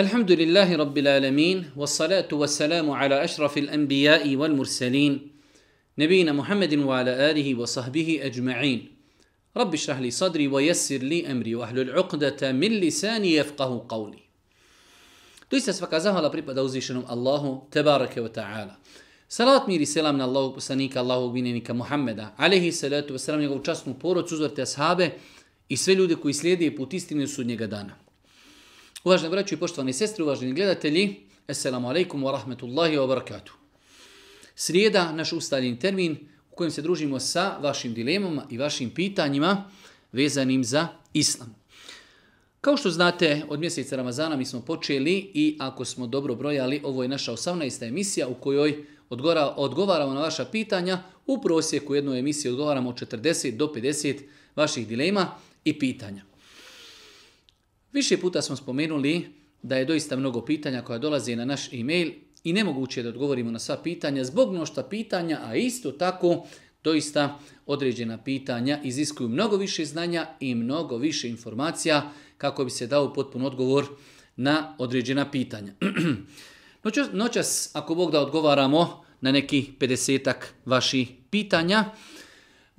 الحمد لله رب العالمين والصلاة والسلام على أشرف الأنبياء والمرسلين نبينا محمد وعلى آله وصحبه أجمعين رب اشرح لي صدري ويسر لي أمري وأهل العقدة من لساني يفقه قولي دويسة سفك أزاهل أبريبا الله تبارك وتعالى صلاة ميري سلام من الله بسانيك الله بنينك محمد عليه الصلاة والسلام يقول جسم بورو تزورت أصحابه إسفل يودكو إسليدي بوتيستين سودنيك دانا Uvažene braću i poštovani sestre, uvaženi gledatelji, Assalamu alaikum wa rahmetullahi wa barakatuh. Srijeda, naš ustaljen termin u kojem se družimo sa vašim dilemama i vašim pitanjima vezanim za islam. Kao što znate, od mjeseca Ramazana mi smo počeli i ako smo dobro brojali, ovo je naša 18. emisija u kojoj odgovaramo na vaša pitanja. U prosjeku jednoj emisiji odgovaramo od 40 do 50 vaših dilema i pitanja. Više puta smo spomenuli da je doista mnogo pitanja koja dolaze na naš e-mail i nemoguće je da odgovorimo na sva pitanja zbog mnošta pitanja, a isto tako doista određena pitanja iziskuju mnogo više znanja i mnogo više informacija kako bi se dao potpun odgovor na određena pitanja. Noćas, ako Bog da odgovaramo na neki 50 vaših pitanja,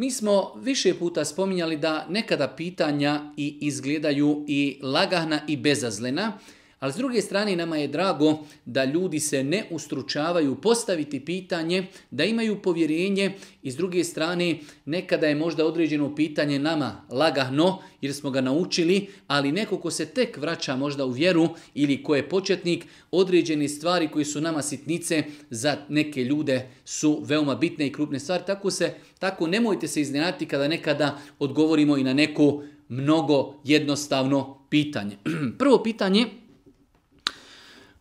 mi smo više puta spominjali da nekada pitanja i izgledaju i lagahna i bezazlena, ali s druge strane nama je drago da ljudi se ne ustručavaju postaviti pitanje, da imaju povjerenje i s druge strane nekada je možda određeno pitanje nama lagano jer smo ga naučili, ali neko ko se tek vraća možda u vjeru ili ko je početnik, određene stvari koje su nama sitnice za neke ljude su veoma bitne i krupne stvari. Tako, se, tako nemojte se iznenati kada nekada odgovorimo i na neko mnogo jednostavno pitanje. Prvo pitanje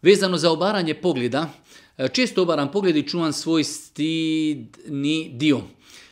Vezano za obaranje pogleda, e, često obaram pogled i čuvam svoj stidni dio.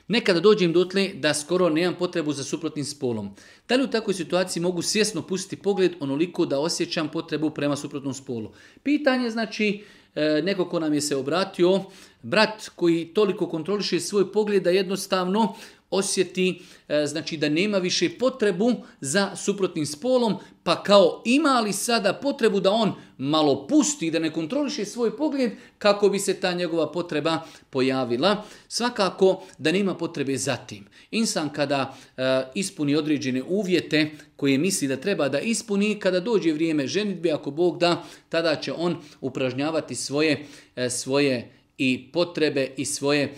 Nekada dođem dotle da skoro nemam potrebu za suprotnim spolom. Da li u takvoj situaciji mogu svjesno pustiti pogled onoliko da osjećam potrebu prema suprotnom spolu? Pitanje znači e, neko ko nam je se obratio, brat koji toliko kontroliše svoj pogled da jednostavno osjeti e, znači da nema više potrebu za suprotnim spolom, pa kao ima li sada potrebu da on malo pusti da ne kontroliše svoj pogled kako bi se ta njegova potreba pojavila. Svakako da nema potrebe za tim. Insan kada e, ispuni određene uvjete koje misli da treba da ispuni, kada dođe vrijeme ženitbe, ako Bog da, tada će on upražnjavati svoje, e, svoje i potrebe i svoje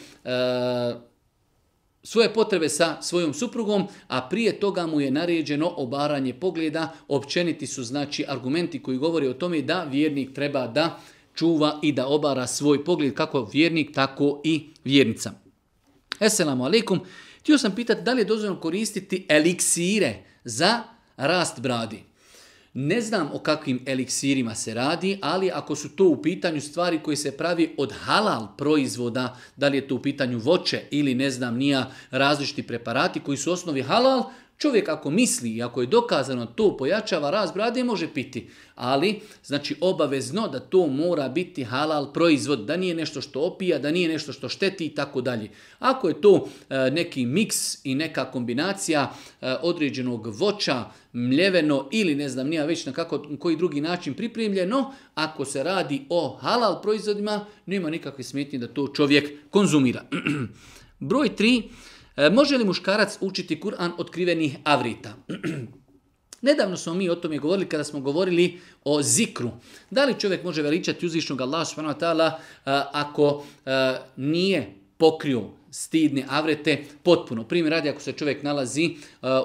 svoje potrebe sa svojom suprugom, a prije toga mu je naređeno obaranje pogleda. Općeniti su znači argumenti koji govore o tome da vjernik treba da čuva i da obara svoj pogled kako vjernik, tako i vjernica. Esselamu alaikum. Htio sam pitati da li je dozvoljeno koristiti eliksire za rast bradi. Ne znam o kakvim eliksirima se radi, ali ako su to u pitanju stvari koje se pravi od halal proizvoda, da li je to u pitanju voće ili ne znam nija različiti preparati koji su osnovi halal, Čovjek ako misli i ako je dokazano to pojačava rast brade može piti, ali znači obavezno da to mora biti halal proizvod, da nije nešto što opija, da nije nešto što šteti i tako dalje. Ako je to e, neki miks i neka kombinacija e, određenog voća, mljeveno ili ne znam nija već na kako, koji drugi način pripremljeno, ako se radi o halal proizvodima, nema nikakve smetnje da to čovjek konzumira. Broj 3 E, može li muškarac učiti Kur'an otkrivenih avrita? Nedavno smo mi o tome govorili kada smo govorili o zikru. Da li čovjek može veličati uzvišnog Allaha subhanahu e, ako e, nije pokrio stidne avrete potpuno. Primjer radi ako se čovjek nalazi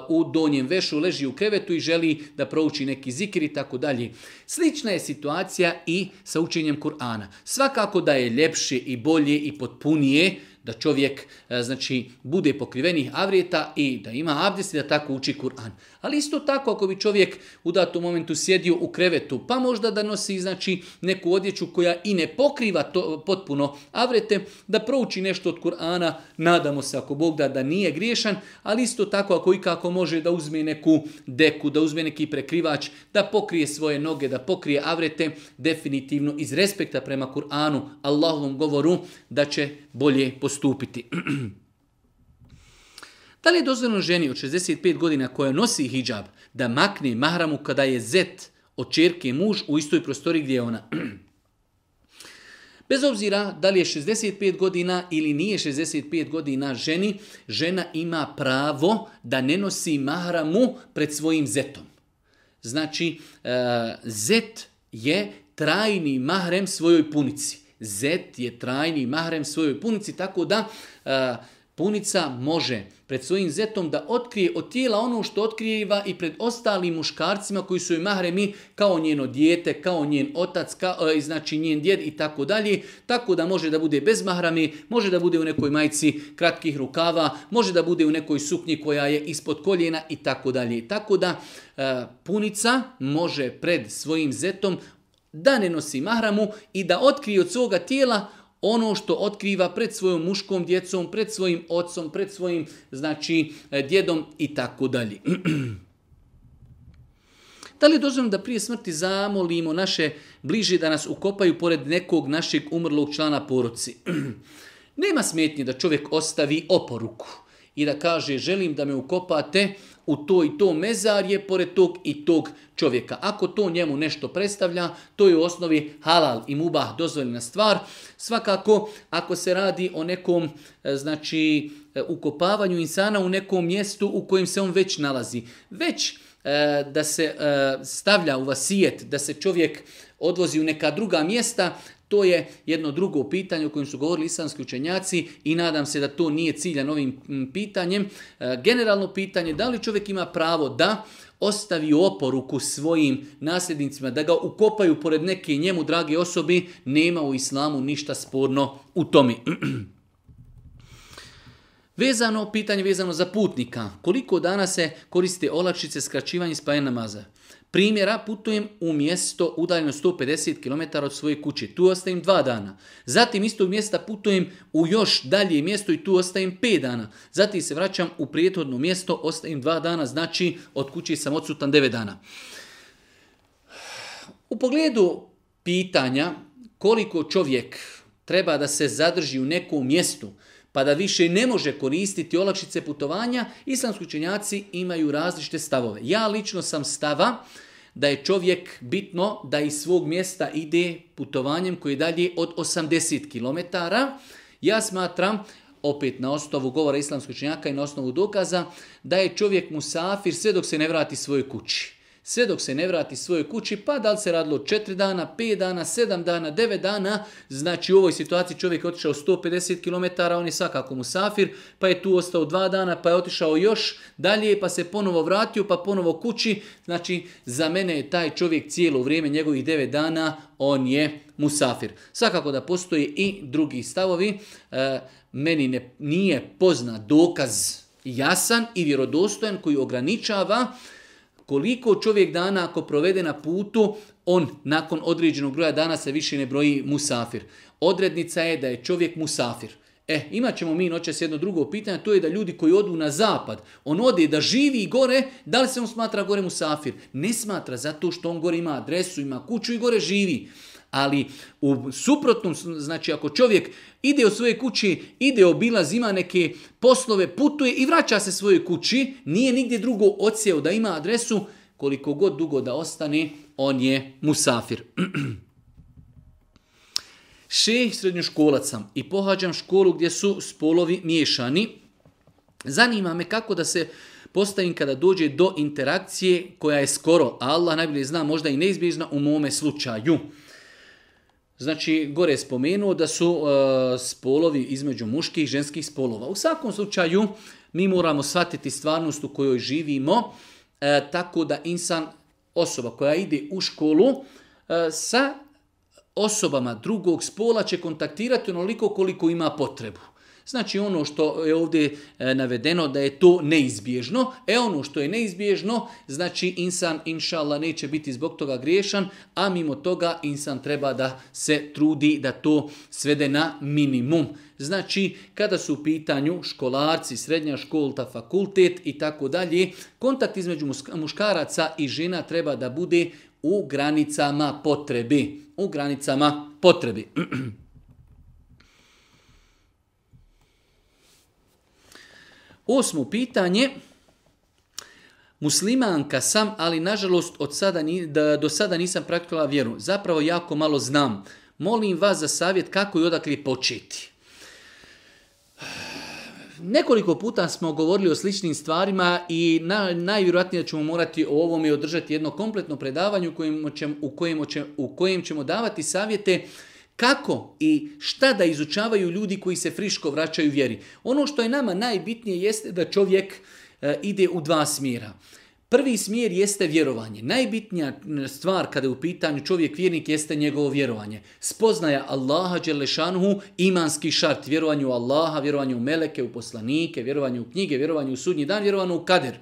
u donjem vešu, leži u krevetu i želi da prouči neki zikir i tako dalje. Slična je situacija i sa učenjem Kur'ana. Svakako da je ljepše i bolje i potpunije da čovjek e, znači bude pokrivenih avrijeta i da ima abdest i da tako uči Kur'an. Ali isto tako ako bi čovjek u datom momentu sjedio u krevetu, pa možda da nosi znači neku odjeću koja i ne pokriva potpuno avrete, da prouči nešto od Kur'ana, nadamo se ako Bog da da nije griješan, ali isto tako ako i kako može da uzme neku deku, da uzme neki prekrivač, da pokrije svoje noge, da pokrije avrete, definitivno iz respekta prema Kur'anu, Allahovom govoru, da će bolje postupiti. Da li je dozvoljeno ženi od 65 godina koja nosi hijab da makne mahramu kada je zet od čerke muž u istoj prostori gdje je ona? Bez obzira da li je 65 godina ili nije 65 godina ženi, žena ima pravo da ne nosi mahramu pred svojim zetom. Znači, e, zet je trajni mahrem svojoj punici. Zet je trajni mahrem svojoj punici, tako da e, punica može pred svojim zetom da otkrije od tijela ono što otkrijeva i pred ostalim muškarcima koji su joj mahremi kao njeno dijete, kao njen otac, kao, e, znači njen djed i tako dalje, tako da može da bude bez mahrami, može da bude u nekoj majci kratkih rukava, može da bude u nekoj suknji koja je ispod koljena i tako dalje. Tako da e, punica može pred svojim zetom da ne nosi mahramu i da otkrije od svoga tijela ono što otkriva pred svojom muškom djecom, pred svojim ocom, pred svojim znači e, djedom i tako dalje. Da li dozvam da prije smrti zamolimo naše bliže da nas ukopaju pored nekog našeg umrlog člana poruci? Nema smetnje da čovjek ostavi oporuku i da kaže želim da me ukopate, u to i to mezar je pored tog i tog čovjeka. Ako to njemu nešto predstavlja, to je u osnovi halal i mubah dozvoljena stvar. Svakako, ako se radi o nekom e, znači, e, ukopavanju insana u nekom mjestu u kojem se on već nalazi. Već E, da se e, stavlja u vasijet, da se čovjek odvozi u neka druga mjesta, to je jedno drugo pitanje o kojem su govorili islamski učenjaci i nadam se da to nije ciljan ovim pitanjem. E, generalno pitanje da li čovjek ima pravo da ostavi oporuku svojim nasljednicima, da ga ukopaju pored neke njemu drage osobi, nema u islamu ništa sporno u tome. Vezano, pitanje vezano za putnika. Koliko dana se koriste olakšice skraćivanje spajanja namaza? Primjera, putujem u mjesto udaljeno 150 km od svoje kuće. Tu ostajem dva dana. Zatim istog mjesta putujem u još dalje mjesto i tu ostajem 5 dana. Zatim se vraćam u prijethodno mjesto, ostajem dva dana, znači od kuće sam odsutan 9 dana. U pogledu pitanja koliko čovjek treba da se zadrži u nekom mjestu, pa da više ne može koristiti olakšice putovanja, islamski učenjaci imaju različite stavove. Ja lično sam stava da je čovjek bitno da iz svog mjesta ide putovanjem koji je dalje od 80 km. Ja smatram, opet na osnovu govora islamskog činjaka i na osnovu dokaza, da je čovjek musafir sve dok se ne vrati svojoj kući sve dok se ne vrati svojoj kući, pa da li se radilo 4 dana, 5 dana, 7 dana, 9 dana, znači u ovoj situaciji čovjek je otišao 150 km, on je svakako musafir, pa je tu ostao 2 dana, pa je otišao još dalje, pa se ponovo vratio, pa ponovo kući, znači za mene je taj čovjek cijelo vrijeme njegovih 9 dana, on je musafir. Svakako da postoje i drugi stavovi, e, meni ne, nije poznat dokaz jasan i vjerodostojan koji ograničava koliko čovjek dana ako provede na putu, on nakon određenog broja dana se više ne broji musafir. Odrednica je da je čovjek musafir. E, imat ćemo mi noćas jedno drugo pitanje, to je da ljudi koji odu na zapad, on ode da živi gore, da li se on smatra gore musafir? Ne smatra, zato što on gore ima adresu, ima kuću i gore živi. Ali u suprotnom, znači ako čovjek ide od svoje kući, ide obilaz, ima neke poslove, putuje i vraća se svojoj kući, nije nigdje drugo odsjeo da ima adresu, koliko god dugo da ostane, on je musafir. Šeh srednjoškolac sam i pohađam školu gdje su spolovi miješani. Zanima me kako da se postavim kada dođe do interakcije koja je skoro, Allah najbolje zna, možda i neizbježna u mome slučaju. Znači, gore je spomenuo da su e, spolovi između muških i ženskih spolova. U svakom slučaju, mi moramo shvatiti stvarnost u kojoj živimo, e, tako da insan, osoba koja ide u školu, e, sa osobama drugog spola će kontaktirati onoliko koliko ima potrebu. Znači ono što je ovdje e, navedeno da je to neizbježno, e ono što je neizbježno, znači insan inšallah neće biti zbog toga griješan, a mimo toga insan treba da se trudi da to svede na minimum. Znači, kada su u pitanju školarci, srednja školta, fakultet i tako dalje, kontakt između muškaraca i žena treba da bude u granicama potrebi. U granicama potrebi. Osmo pitanje, muslimanka sam, ali nažalost od sada, do sada nisam praktikala vjeru. Zapravo jako malo znam. Molim vas za savjet kako i odakle početi. Nekoliko puta smo govorili o sličnim stvarima i na, najvjerojatnije ćemo morati o ovome održati jedno kompletno predavanje u kojem, u kojem ćemo davati savjete kako i šta da izučavaju ljudi koji se friško vraćaju vjeri? Ono što je nama najbitnije jeste da čovjek e, ide u dva smjera. Prvi smjer jeste vjerovanje. Najbitnija stvar kada je u pitanju čovjek vjernik jeste njegovo vjerovanje. Spoznaja Allaha Đelešanuhu imanski šart. Vjerovanju u Allaha, vjerovanju u meleke, u poslanike, vjerovanju u knjige, vjerovanju u sudnji dan, vjerovanju u kader.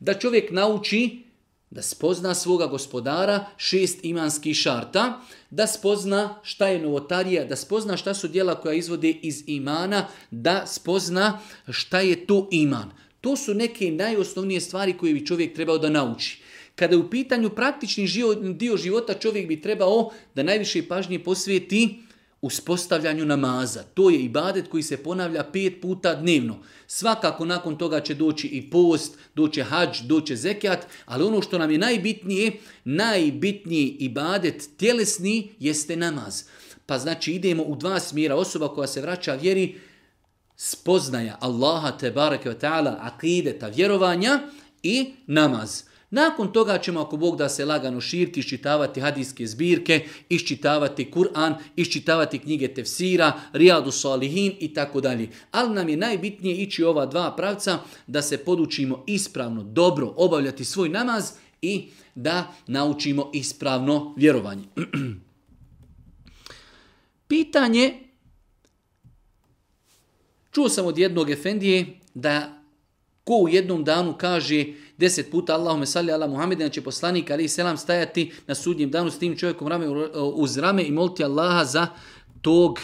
Da čovjek nauči da spozna svoga gospodara šest imanskih šarta – da spozna šta je novotarija, da spozna šta su djela koja izvode iz imana, da spozna šta je to iman. To su neke najosnovnije stvari koje bi čovjek trebao da nauči. Kada je u pitanju praktični dio života, čovjek bi trebao da najviše pažnje posvijeti u spostavljanju namaza. To je ibadet koji se ponavlja pet puta dnevno. Svakako nakon toga će doći i post, doće hađ, doće zekjat, ali ono što nam je najbitnije, najbitniji ibadet tjelesni jeste namaz. Pa znači idemo u dva smjera. Osoba koja se vraća vjeri, spoznaja Allaha te bareke taala akideta vjerovanja i namaz. Nakon toga ćemo, ako Bog da se lagano širiti, iščitavati hadijske zbirke, iščitavati Kur'an, iščitavati knjige tefsira, Rijadu Salihin i tako dalje. Ali nam je najbitnije ići ova dva pravca da se podučimo ispravno, dobro obavljati svoj namaz i da naučimo ispravno vjerovanje. Pitanje, čuo sam od jednog efendije da ko u jednom danu kaže deset puta Allahume salli ala Muhammedina će poslanik ali selam stajati na sudnjem danu s tim čovjekom rame uz rame i moliti Allaha za tog,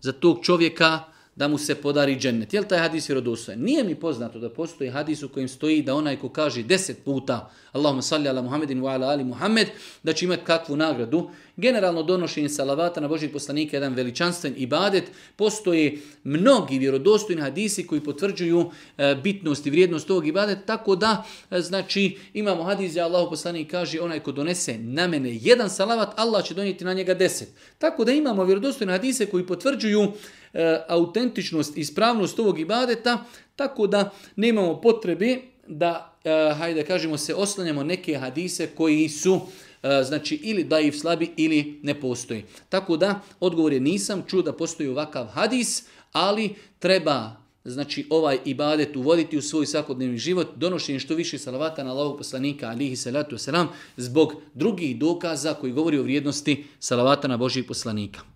za tog čovjeka da mu se podari džennet. Jel taj hadis vjerodostojan? Nije mi poznato da postoji hadis u kojem stoji da onaj ko kaže deset puta Allahumma salli ala Muhammedin wa ala ali Muhammed, da će imati kakvu nagradu. Generalno donošenje salavata na Božih poslanika je jedan veličanstven ibadet. Postoje mnogi vjerodostojni hadisi koji potvrđuju e, bitnost i vrijednost tog ibadeta, tako da e, znači imamo hadis gdje Allah poslanik kaže onaj ko donese na mene jedan salavat, Allah će donijeti na njega deset. Tako da imamo vjerodostojne hadise koji potvrđuju e, autentičnost i ispravnost ovog ibadeta, tako da nemamo potrebe da, e, hajde kažemo, se oslanjamo neke hadise koji su e, znači ili ih slabi ili ne postoji. Tako da, odgovor je nisam čuo da postoji ovakav hadis, ali treba znači ovaj ibadet uvoditi u svoj svakodnevni život, donošenje što više salavata na lavog poslanika alihi salatu wasalam, zbog drugih dokaza koji govori o vrijednosti salavata na Božih poslanika.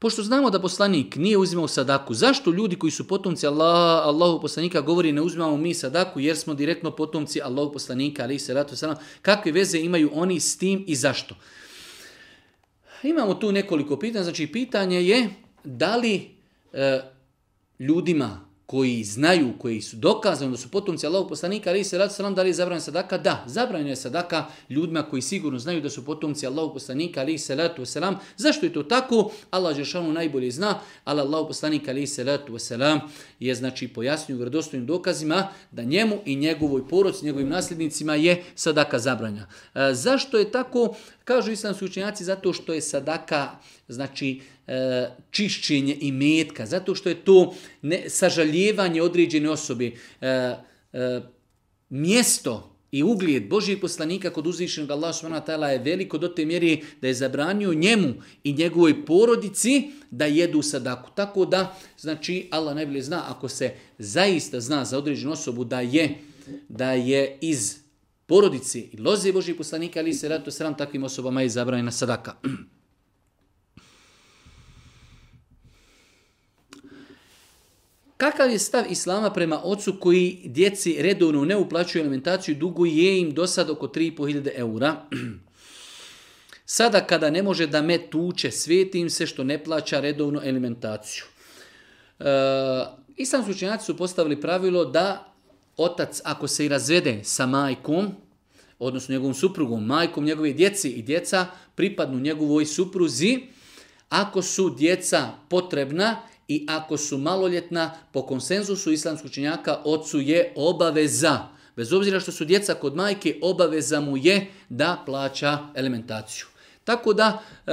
Pošto znamo da poslanik nije uzimao sadaku, zašto ljudi koji su potomci Allaha, Allahu poslanika govori ne uzimamo mi sadaku jer smo direktno potomci Allahu poslanika, ali se ratu kakve veze imaju oni s tim i zašto? Imamo tu nekoliko pitanja, znači pitanje je da li e, ljudima koji znaju, koji su dokazani da su potomci Allahog poslanika, ali se radi salam, da li je zabranjena sadaka? Da, zabranjena je sadaka ljudima koji sigurno znaju da su potomci Allahog poslanika, ali se ratu selam. Zašto je to tako? Allah Žešanu najbolje zna, ali Allahog poslanika, ali se ratu selam, je znači pojasnio vredostojnim dokazima da njemu i njegovoj poroci, njegovim nasljednicima je sadaka zabranja. E, zašto je tako? Kažu islamski učenjaci zato što je sadaka, znači, E, čišćenje i metka, zato što je to ne, sažaljevanje određene osobe, e, e, mjesto i ugljed Božijeg poslanika kod uzvišenog Allah s.w.t. je veliko do te mjeri da je zabranio njemu i njegovoj porodici da jedu sadaku. Tako da, znači, Allah najbolje zna, ako se zaista zna za određenu osobu da je, da je iz porodice i loze Božijeg poslanika, ali se to sram, takvim osobama je zabranjena sadaka. Kakav je stav Islama prema ocu koji djeci redovno ne uplaćuje alimentaciju, je im do sad oko 3.500 eura? Sada kada ne može da me tuče, svijetim im se što ne plaća redovno alimentaciju. E, Islamski učenjaci su postavili pravilo da otac ako se i razvede sa majkom, odnosno njegovom suprugom, majkom njegove djeci i djeca pripadnu njegovoj supruzi, ako su djeca potrebna i ako su maloljetna, po konsenzusu islamskog činjaka, ocu je obaveza. Bez obzira što su djeca kod majke, obaveza mu je da plaća elementaciju. Tako da, e,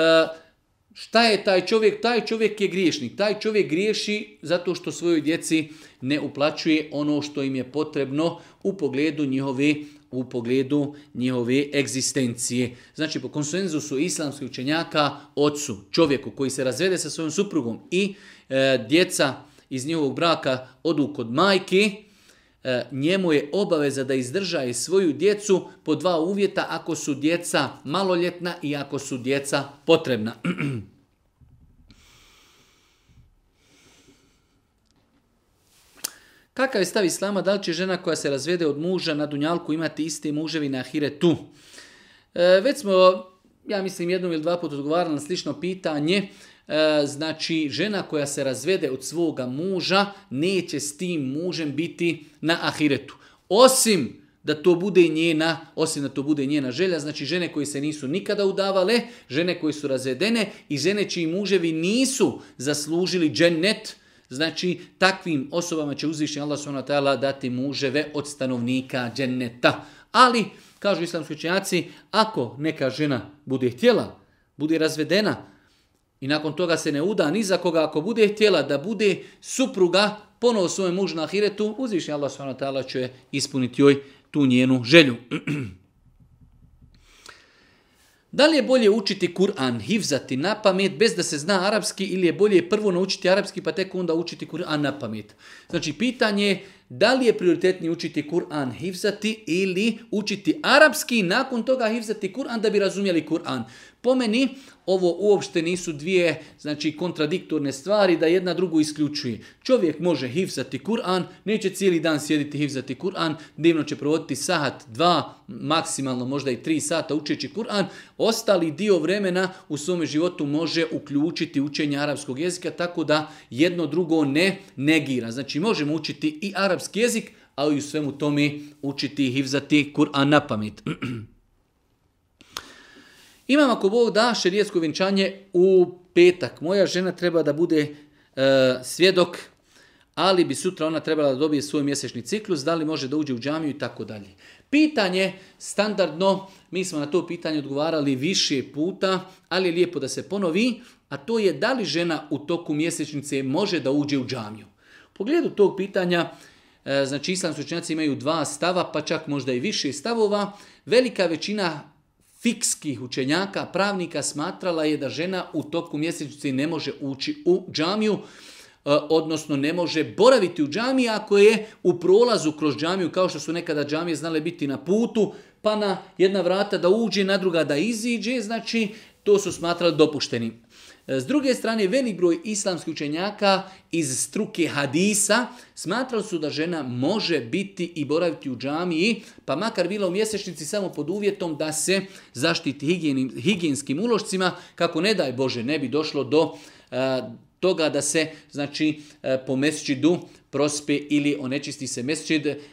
šta je taj čovjek? Taj čovjek je griješnik. Taj čovjek griješi zato što svojoj djeci ne uplaćuje ono što im je potrebno u pogledu njihove u pogledu njihove egzistencije. Znači, po konsenzusu islamskih učenjaka, ocu, čovjeku koji se razvede sa svojom suprugom i e, djeca iz njihovog braka odu kod majke, e, njemu je obaveza da izdržaje svoju djecu po dva uvjeta ako su djeca maloljetna i ako su djeca potrebna. Kakav je stav islama, da li će žena koja se razvede od muža na Dunjalku imati iste muževi na Ahiretu? E, već smo, ja mislim, jednom ili dva puta odgovarali na slično pitanje. E, znači, žena koja se razvede od svoga muža neće s tim mužem biti na Ahiretu. Osim da to bude njena, osim da to bude njena želja, znači žene koje se nisu nikada udavale, žene koje su razvedene i žene čiji muževi nisu zaslužili džennet, Znači, takvim osobama će uzvišnji Allah s.w.t. dati muževe od stanovnika dženneta. Ali, kažu islamski učenjaci, ako neka žena bude htjela, bude razvedena i nakon toga se ne uda ni za koga, ako bude htjela da bude supruga ponovo svoj muž na ahiretu, uzvišnji Allah s.w.t. će ispuniti joj tu njenu želju. Da li je bolje učiti Kur'an, hivzati na pamet bez da se zna arapski ili je bolje prvo naučiti arapski pa tek onda učiti Kur'an na pamet? Znači, pitanje da li je prioritetni učiti Kur'an hivzati ili učiti arapski i nakon toga hivzati Kur'an da bi razumjeli Kur'an. Po meni ovo uopšte nisu dvije znači kontradiktorne stvari da jedna drugu isključuje. Čovjek može hivzati Kur'an, neće cijeli dan sjediti hivzati Kur'an, divno će provoditi sahat, dva, maksimalno možda i tri sata učeći Kur'an. Ostali dio vremena u svome životu može uključiti učenje arapskog jezika tako da jedno drugo ne negira. Znači možemo učiti i arapski arapski jezik, ali u svemu tome učiti i hivzati Kur'an na pamet. Imam ako Bog da šerijetsko vjenčanje u petak. Moja žena treba da bude e, svjedok, ali bi sutra ona trebala da dobije svoj mjesečni ciklus, da li može da uđe u džamiju i tako dalje. Pitanje, standardno, mi smo na to pitanje odgovarali više puta, ali je lijepo da se ponovi, a to je da li žena u toku mjesečnice može da uđe u džamiju. U pogledu tog pitanja, E, znači, islamski učenjaci imaju dva stava, pa čak možda i više stavova. Velika većina fikskih učenjaka, pravnika, smatrala je da žena u toku mjesečnice ne može ući u džamiju, e, odnosno ne može boraviti u džamiji ako je u prolazu kroz džamiju, kao što su nekada džamije znale biti na putu, pa na jedna vrata da uđe, na druga da iziđe, znači to su smatrali dopuštenim. S druge strane, velik broj islamskih učenjaka iz struke hadisa smatrali su da žena može biti i boraviti u džamiji, pa makar bila u mjesečnici samo pod uvjetom da se zaštiti higijenim, higijenskim ulošcima, kako ne daj Bože ne bi došlo do eh, toga da se znači eh, po mjesečidu prospe ili onečisti se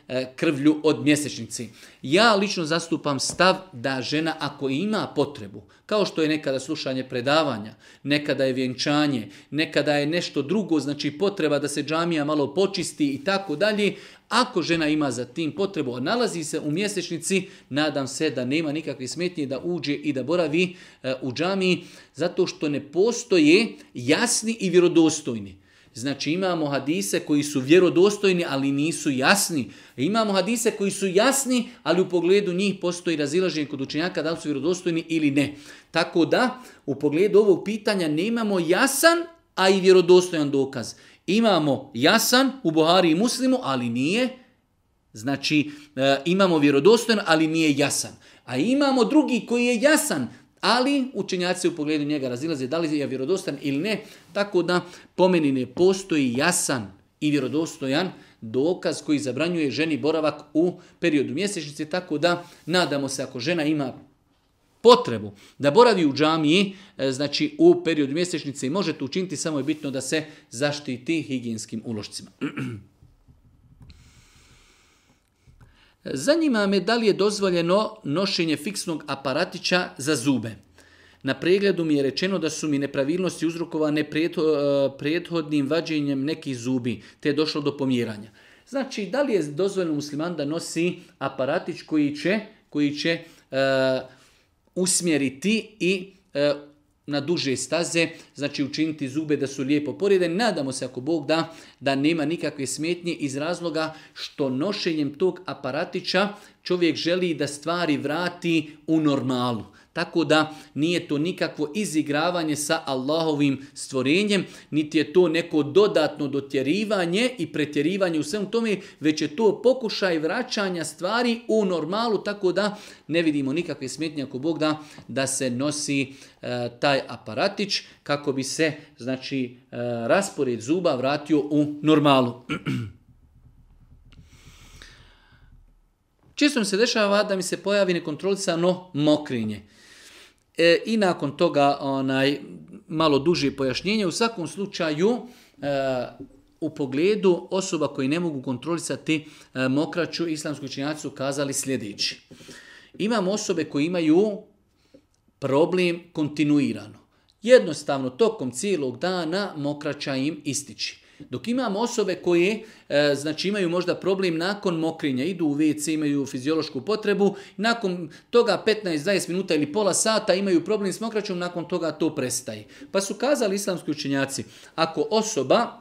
e, krvlju od mjesečnici. Ja lično zastupam stav da žena ako ima potrebu, kao što je nekada slušanje predavanja, nekada je vjenčanje, nekada je nešto drugo, znači potreba da se džamija malo počisti i tako dalje, ako žena ima za tim potrebu, a nalazi se u mjesečnici, nadam se da nema nikakve smetnje da uđe i da boravi e, u džamiji, zato što ne postoje jasni i vjerodostojni. Znači imamo hadise koji su vjerodostojni, ali nisu jasni. Imamo hadise koji su jasni, ali u pogledu njih postoji razilaženje kod učenjaka da li su vjerodostojni ili ne. Tako da u pogledu ovog pitanja nemamo jasan, a i vjerodostojan dokaz. Imamo jasan u Buhari i Muslimu, ali nije. Znači e, imamo vjerodostojan, ali nije jasan. A imamo drugi koji je jasan, ali učenjaci u pogledu njega razilaze da li je vjerodostan ili ne, tako da po meni ne postoji jasan i vjerodostojan dokaz koji zabranjuje ženi boravak u periodu mjesečnice, tako da nadamo se ako žena ima potrebu da boravi u džamiji, e, znači u periodu mjesečnice i može to učiniti, samo je bitno da se zaštiti higijenskim ulošcima. Zanima me da li je dozvoljeno nošenje fiksnog aparatića za zube. Na pregledu mi je rečeno da su mi nepravilnosti uzrokovane e, prethodnim vađenjem nekih zubi, te je došlo do pomjeranja. Znači, da li je dozvoljeno musliman da nosi aparatić koji će, koji će e, usmjeriti i e, na duže staze, znači učiniti zube da su lijepo porede. Nadamo se ako Bog da, da nema nikakve smetnje iz razloga što nošenjem tog aparatića čovjek želi da stvari vrati u normalu. Tako da nije to nikakvo izigravanje sa Allahovim stvorenjem, niti je to neko dodatno dotjerivanje i pretjerivanje u svemu tome, već je to pokušaj vraćanja stvari u normalu, tako da ne vidimo nikakve smetnje ako Bog da, da se nosi e, taj aparatić kako bi se znači e, raspored zuba vratio u normalu. Često mi se dešava da mi se pojavi nekontrolisano mokrinje e, i nakon toga onaj malo duže pojašnjenje. U svakom slučaju e, u pogledu osoba koji ne mogu kontrolisati e, mokraću, islamsku činjacu kazali sljedeći. Imamo osobe koje imaju problem kontinuirano. Jednostavno, tokom cijelog dana mokraća im ističi. Dok imamo osobe koje e, znači imaju možda problem nakon mokrinja, idu u WC, imaju fiziološku potrebu, nakon toga 15-20 minuta ili pola sata imaju problem s mokraćom, nakon toga to prestaje. Pa su kazali islamski učenjaci, ako osoba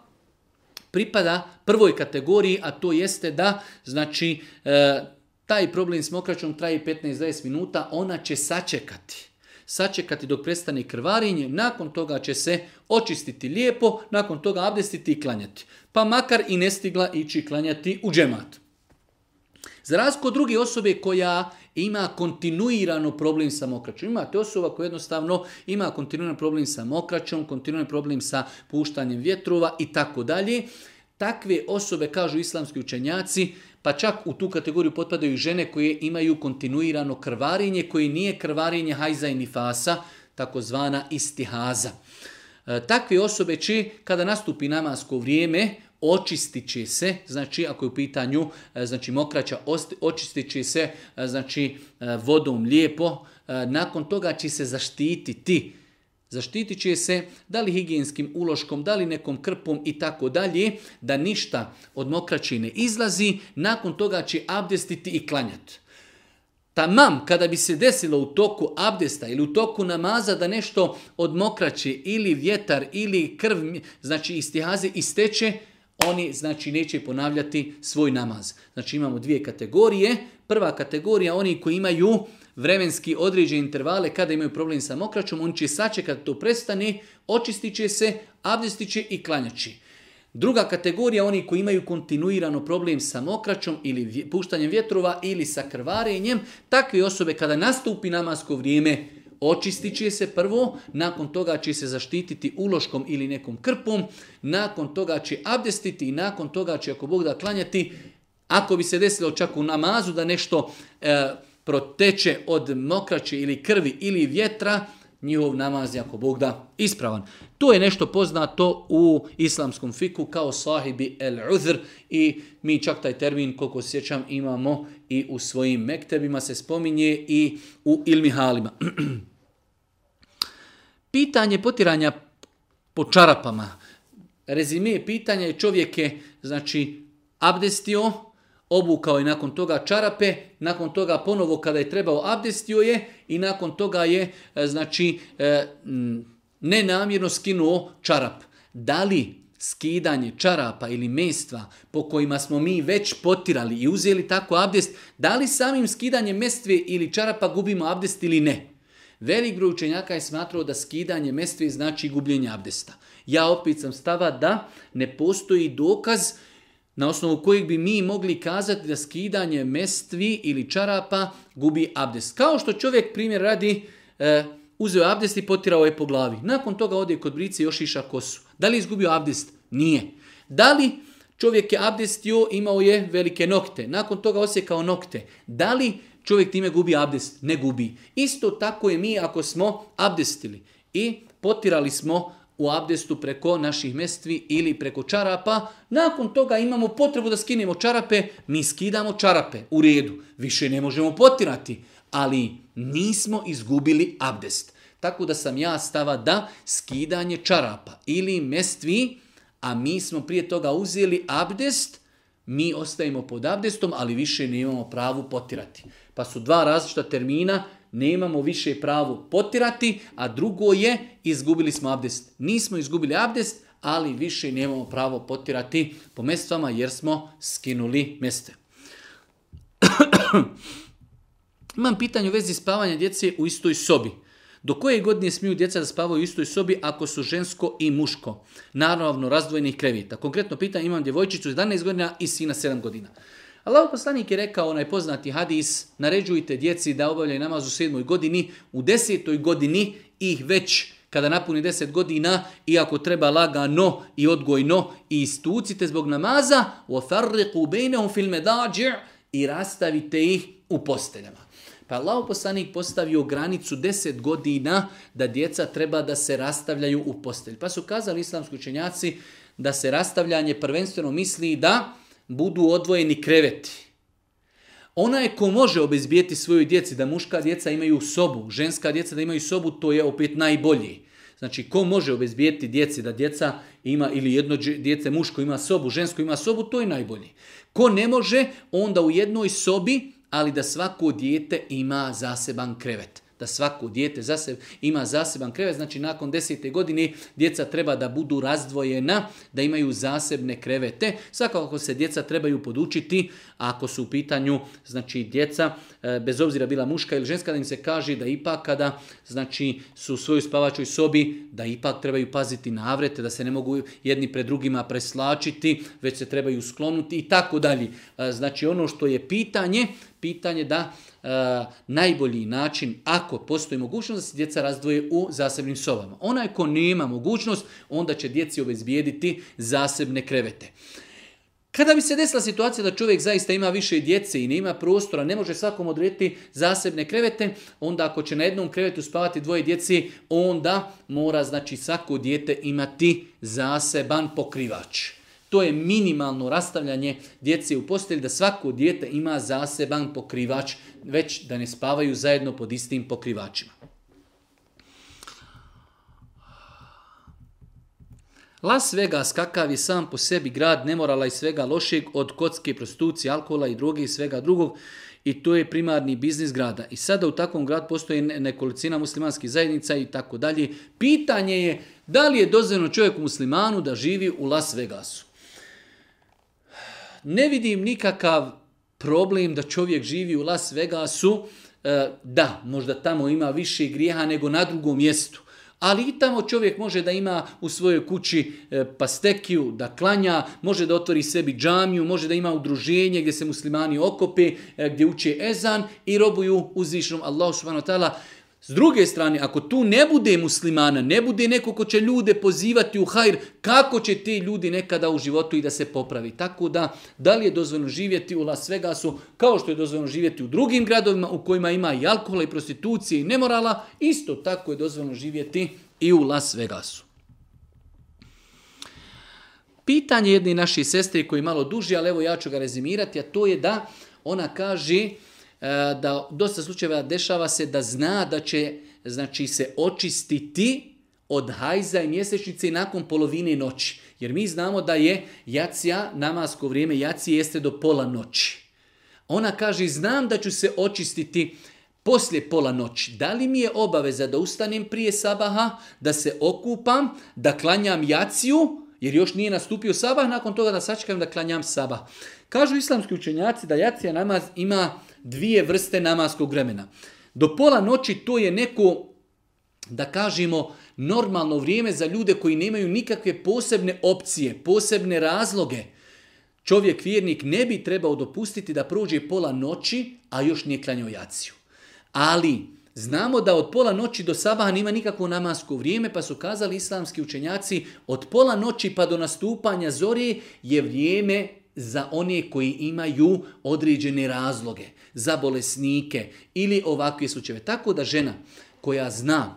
pripada prvoj kategoriji, a to jeste da znači e, taj problem s mokraćom traje 15-20 minuta, ona će sačekati sačekati dok prestane krvarinje, nakon toga će se očistiti lijepo, nakon toga abdestiti i klanjati. Pa makar i ne stigla ići klanjati u džemat. Za razliku od druge osobe koja ima kontinuirano problem sa mokraćom. Imate osoba koja jednostavno ima kontinuirano problem sa mokraćom, kontinuirano problem sa puštanjem vjetrova i tako dalje. Takve osobe, kažu islamski učenjaci, pa čak u tu kategoriju potpadaju žene koje imaju kontinuirano krvarenje, koje nije krvarenje hajza i nifasa, takozvana istihaza. E, takve osobe će, kada nastupi namasko vrijeme, očistit će se, znači ako je u pitanju e, znači, mokraća, očistit će se e, znači, vodom lijepo, nakon toga će se zaštititi zaštiti će se da li higijenskim uloškom, da li nekom krpom i tako dalje, da ništa od mokraće ne izlazi, nakon toga će abdestiti i klanjati. Tamam, kada bi se desilo u toku abdesta ili u toku namaza da nešto od mokraće ili vjetar ili krv, znači istihaze, isteče, oni znači neće ponavljati svoj namaz. Znači imamo dvije kategorije. Prva kategorija, oni koji imaju vremenski određene intervale kada imaju problem sa mokraćom, on će sačekati to prestane, očistit će se, abdestit će i klanjači. Druga kategorija, oni koji imaju kontinuirano problem sa mokraćom ili puštanjem vjetrova ili sa krvarenjem, takve osobe kada nastupi namasko vrijeme, očistit će se prvo, nakon toga će se zaštititi uloškom ili nekom krpom, nakon toga će abdestiti i nakon toga će, ako Bog da klanjati, ako bi se desilo čak u namazu da nešto... E, proteče od mokraće ili krvi ili vjetra, njihov namaz je ako Bog da ispravan. To je nešto poznato u islamskom fiku kao sahibi el uzr i mi čak taj termin koliko sjećam imamo i u svojim mektebima se spominje i u ilmihalima. Pitanje potiranja po čarapama. Rezime pitanja je čovjek je znači abdestio, obukao je nakon toga čarape, nakon toga ponovo kada je trebao abdestio je i nakon toga je e, znači e, nenamjerno skinuo čarap. Da li skidanje čarapa ili mestva po kojima smo mi već potirali i uzeli tako abdest, da li samim skidanjem mestve ili čarapa gubimo abdest ili ne? Velik broj učenjaka je smatrao da skidanje mestve znači gubljenje abdesta. Ja opet sam stava da ne postoji dokaz na osnovu kojeg bi mi mogli kazati da skidanje mestvi ili čarapa gubi abdest. Kao što čovjek primjer radi, e, uzeo abdest i potirao je po glavi. Nakon toga ode kod brice i iša kosu. Da li izgubio abdest? Nije. Da li čovjek je abdestio, imao je velike nokte. Nakon toga osjekao nokte. Da li čovjek time gubi abdest? Ne gubi. Isto tako je mi ako smo abdestili i potirali smo u abdestu preko naših mestvi ili preko čarapa. Nakon toga imamo potrebu da skinemo čarape, mi skidamo čarape u redu. Više ne možemo potirati, ali nismo izgubili abdest. Tako da sam ja stava da skidanje čarapa ili mestvi, a mi smo prije toga uzeli abdest, mi ostajemo pod abdestom, ali više ne imamo pravu potirati. Pa su dva različita termina, nemamo više pravo potirati, a drugo je izgubili smo abdest. Nismo izgubili abdest, ali više nemamo pravo potirati po mestvama jer smo skinuli meste. Imam pitanje u vezi spavanja djece u istoj sobi. Do koje godine smiju djeca da spavaju u istoj sobi ako su žensko i muško? Naravno, razdvojenih krevita. Konkretno pitanje imam djevojčicu 11 godina i sina 7 godina. Allah poslanik je rekao onaj poznati hadis, naređujte djeci da obavljaju namaz u sedmoj godini, u desetoj godini ih već kada napuni deset godina, iako treba lagano i odgojno i istucite zbog namaza, وَفَرِّقُوا u filme الْمَدَاجِعِ i rastavite ih u posteljama. Pa Allah poslanik postavio granicu deset godina da djeca treba da se rastavljaju u postelj. Pa su kazali islamski učenjaci da se rastavljanje prvenstveno misli da budu odvojeni kreveti. Ona je ko može obezbijeti svojoj djeci da muška djeca imaju sobu, ženska djeca da imaju sobu, to je opet najbolji. Znači, ko može obezbijeti djeci da djeca ima ili jedno djece muško ima sobu, žensko ima sobu, to je najbolji. Ko ne može, onda u jednoj sobi, ali da svako dijete ima zaseban krevet da svako dijete za ima zaseban krevet. Znači nakon 10. godine djeca treba da budu razdvojena, da imaju zasebne krevete. Svakako se djeca trebaju podučiti, ako su u pitanju znači djeca, e, bez obzira bila muška ili ženska, da im se kaže da ipak kada znači su u svojoj spavačoj sobi, da ipak trebaju paziti na avrete, da se ne mogu jedni pred drugima preslačiti, već se trebaju sklonuti i tako dalje. E, znači ono što je pitanje, pitanje da E, najbolji način, ako postoji mogućnost, da se djeca razdvoje u zasebnim sobama. Onaj ko nema mogućnost, onda će djeci obezbijediti zasebne krevete. Kada bi se desila situacija da čovjek zaista ima više djece i ne ima prostora, ne može svakom odrediti zasebne krevete, onda ako će na jednom krevetu spavati dvoje djeci, onda mora znači svako dijete imati zaseban pokrivač to je minimalno rastavljanje djece u postelji, da svako dijete ima zaseban pokrivač, već da ne spavaju zajedno pod istim pokrivačima. Las Vegas, kakav je sam po sebi grad, ne nemorala i svega lošeg od kocke, prostitucije, alkohola i droge i svega drugog i to je primarni biznis grada. I sada u takvom gradu postoji nekolicina muslimanskih zajednica i tako dalje. Pitanje je da li je dozvoljeno čovjeku muslimanu da živi u Las Vegasu ne vidim nikakav problem da čovjek živi u Las Vegasu, e, da, možda tamo ima više grijeha nego na drugom mjestu. Ali i tamo čovjek može da ima u svojoj kući e, pastekiju, da klanja, može da otvori sebi džamiju, može da ima udruženje gdje se muslimani okope, e, gdje uče ezan i robuju uzvišnom Allahu subhanahu wa ta'ala. S druge strane, ako tu ne bude muslimana, ne bude neko ko će ljude pozivati u hajr, kako će te ljudi nekada u životu i da se popravi? Tako da, da li je dozvoljeno živjeti u Las Vegasu, kao što je dozvoljeno živjeti u drugim gradovima u kojima ima i alkohola i prostitucije i nemorala, isto tako je dozvoljeno živjeti i u Las Vegasu. Pitanje jedne naše sestre koji je malo duži, ali evo ja ću ga rezimirati, a to je da ona kaže E, da dosta slučajeva dešava se da zna da će znači, se očistiti od hajza i mjesečnice nakon polovine noći. Jer mi znamo da je jacija, namasko vrijeme Jaci jeste do pola noći. Ona kaže, znam da ću se očistiti poslije pola noći. Da li mi je obaveza da ustanem prije sabaha, da se okupam, da klanjam jaciju, jer još nije nastupio sabah, nakon toga da sačekam da klanjam sabah. Kažu islamski učenjaci da jacija namaz ima dvije vrste namaskog vremena. Do pola noći to je neko, da kažemo, normalno vrijeme za ljude koji nemaju nikakve posebne opcije, posebne razloge. Čovjek vjernik ne bi trebao dopustiti da prođe pola noći, a još nije klanjao jaciju. Ali znamo da od pola noći do sabaha nima nikakvo namasko vrijeme, pa su kazali islamski učenjaci od pola noći pa do nastupanja zori je vrijeme za one koji imaju određene razloge, za bolesnike ili ovakve slučajeve. Tako da žena koja zna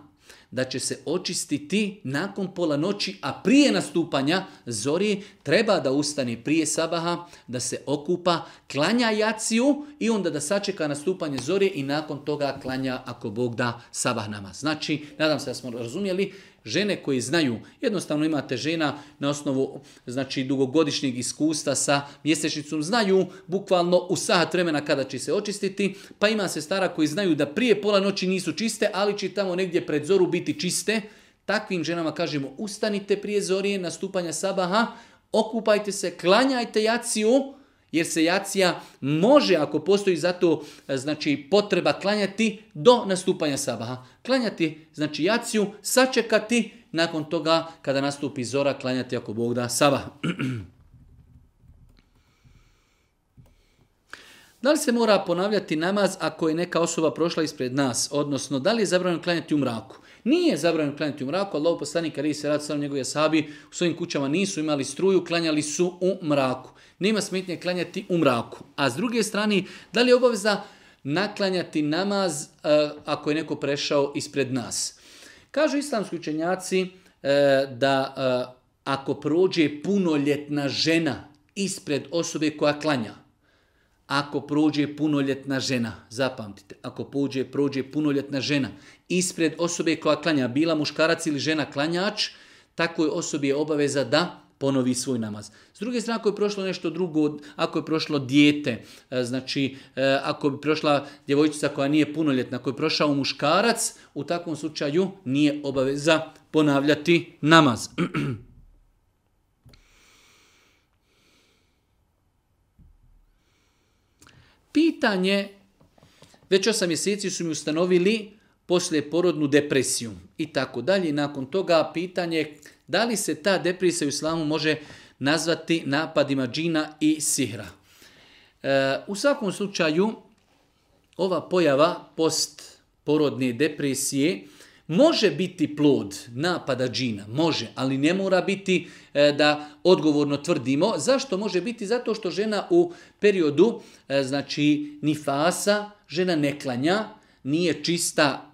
da će se očistiti nakon pola noći, a prije nastupanja zori treba da ustane prije sabaha, da se okupa, klanja jaciju i onda da sačeka nastupanje zori i nakon toga klanja ako Bog da sabah nama. Znači, nadam se da smo razumjeli, žene koje znaju. Jednostavno imate žena na osnovu znači dugogodišnjeg iskustva sa mjesečnicom znaju bukvalno u sat vremena kada će se očistiti, pa ima se stara koji znaju da prije pola noći nisu čiste, ali će tamo negdje pred zoru biti čiste. Takvim ženama kažemo ustanite prije zorije, nastupanja sabaha, okupajte se, klanjajte jaciju, jer se jacija može, ako postoji zato e, znači, potreba klanjati do nastupanja sabaha. Klanjati, znači jaciju, sačekati, nakon toga kada nastupi zora, klanjati ako Bog da sabah. Da li se mora ponavljati namaz ako je neka osoba prošla ispred nas? Odnosno, da li je zabranjeno klanjati u mraku? Nije zabranjeno klanjati u mraku, Allah poslanik ali se rad sam njegovi sabi, u svojim kućama nisu imali struju, klanjali su u mraku. Nema smetnje klanjati u mraku. A s druge strane, da li je obaveza naklanjati namaz e, ako je neko prešao ispred nas? Kažu islamski učenjaci e, da e, ako prođe punoljetna žena ispred osobe koja klanja, ako prođe punoljetna žena, zapamtite, ako prođe, prođe punoljetna žena ispred osobe koja klanja, bila muškarac ili žena klanjač, takvoj osobi je obaveza da ponovi svoj namaz. S druge strane, ako je prošlo nešto drugo, ako je prošlo dijete, e, znači e, ako je prošla djevojčica koja nije punoljetna, ako je prošao muškarac, u takvom slučaju nije obaveza ponavljati namaz. Pitanje, već osam mjeseci su mi ustanovili poslije porodnu depresiju i tako dalje. Nakon toga pitanje da li se ta depresija u islamu može nazvati napadima džina i sihra. E, u svakom slučaju ova pojava postporodne depresije može biti plod napada džina, može, ali ne mora biti e, da odgovorno tvrdimo. Zašto može biti? Zato što žena u periodu e, znači nifasa, žena neklanja, nije čista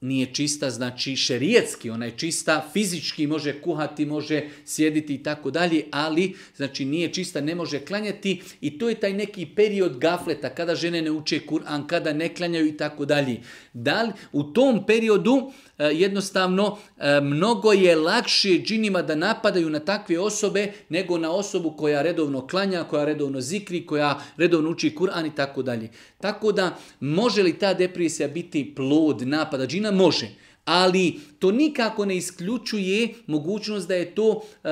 nije čista, znači šerijetski, ona je čista, fizički može kuhati, može sjediti i tako dalje, ali znači nije čista, ne može klanjati i to je taj neki period gafleta, kada žene ne uče Kur'an, kada ne klanjaju i tako dalje. Da li u tom periodu E, jednostavno e, mnogo je lakše džinima da napadaju na takve osobe nego na osobu koja redovno klanja, koja redovno zikri, koja redovno uči Kur'an i tako dalje. Tako da može li ta depresija biti plod napada džina? Može. Ali to nikako ne isključuje mogućnost da je to e,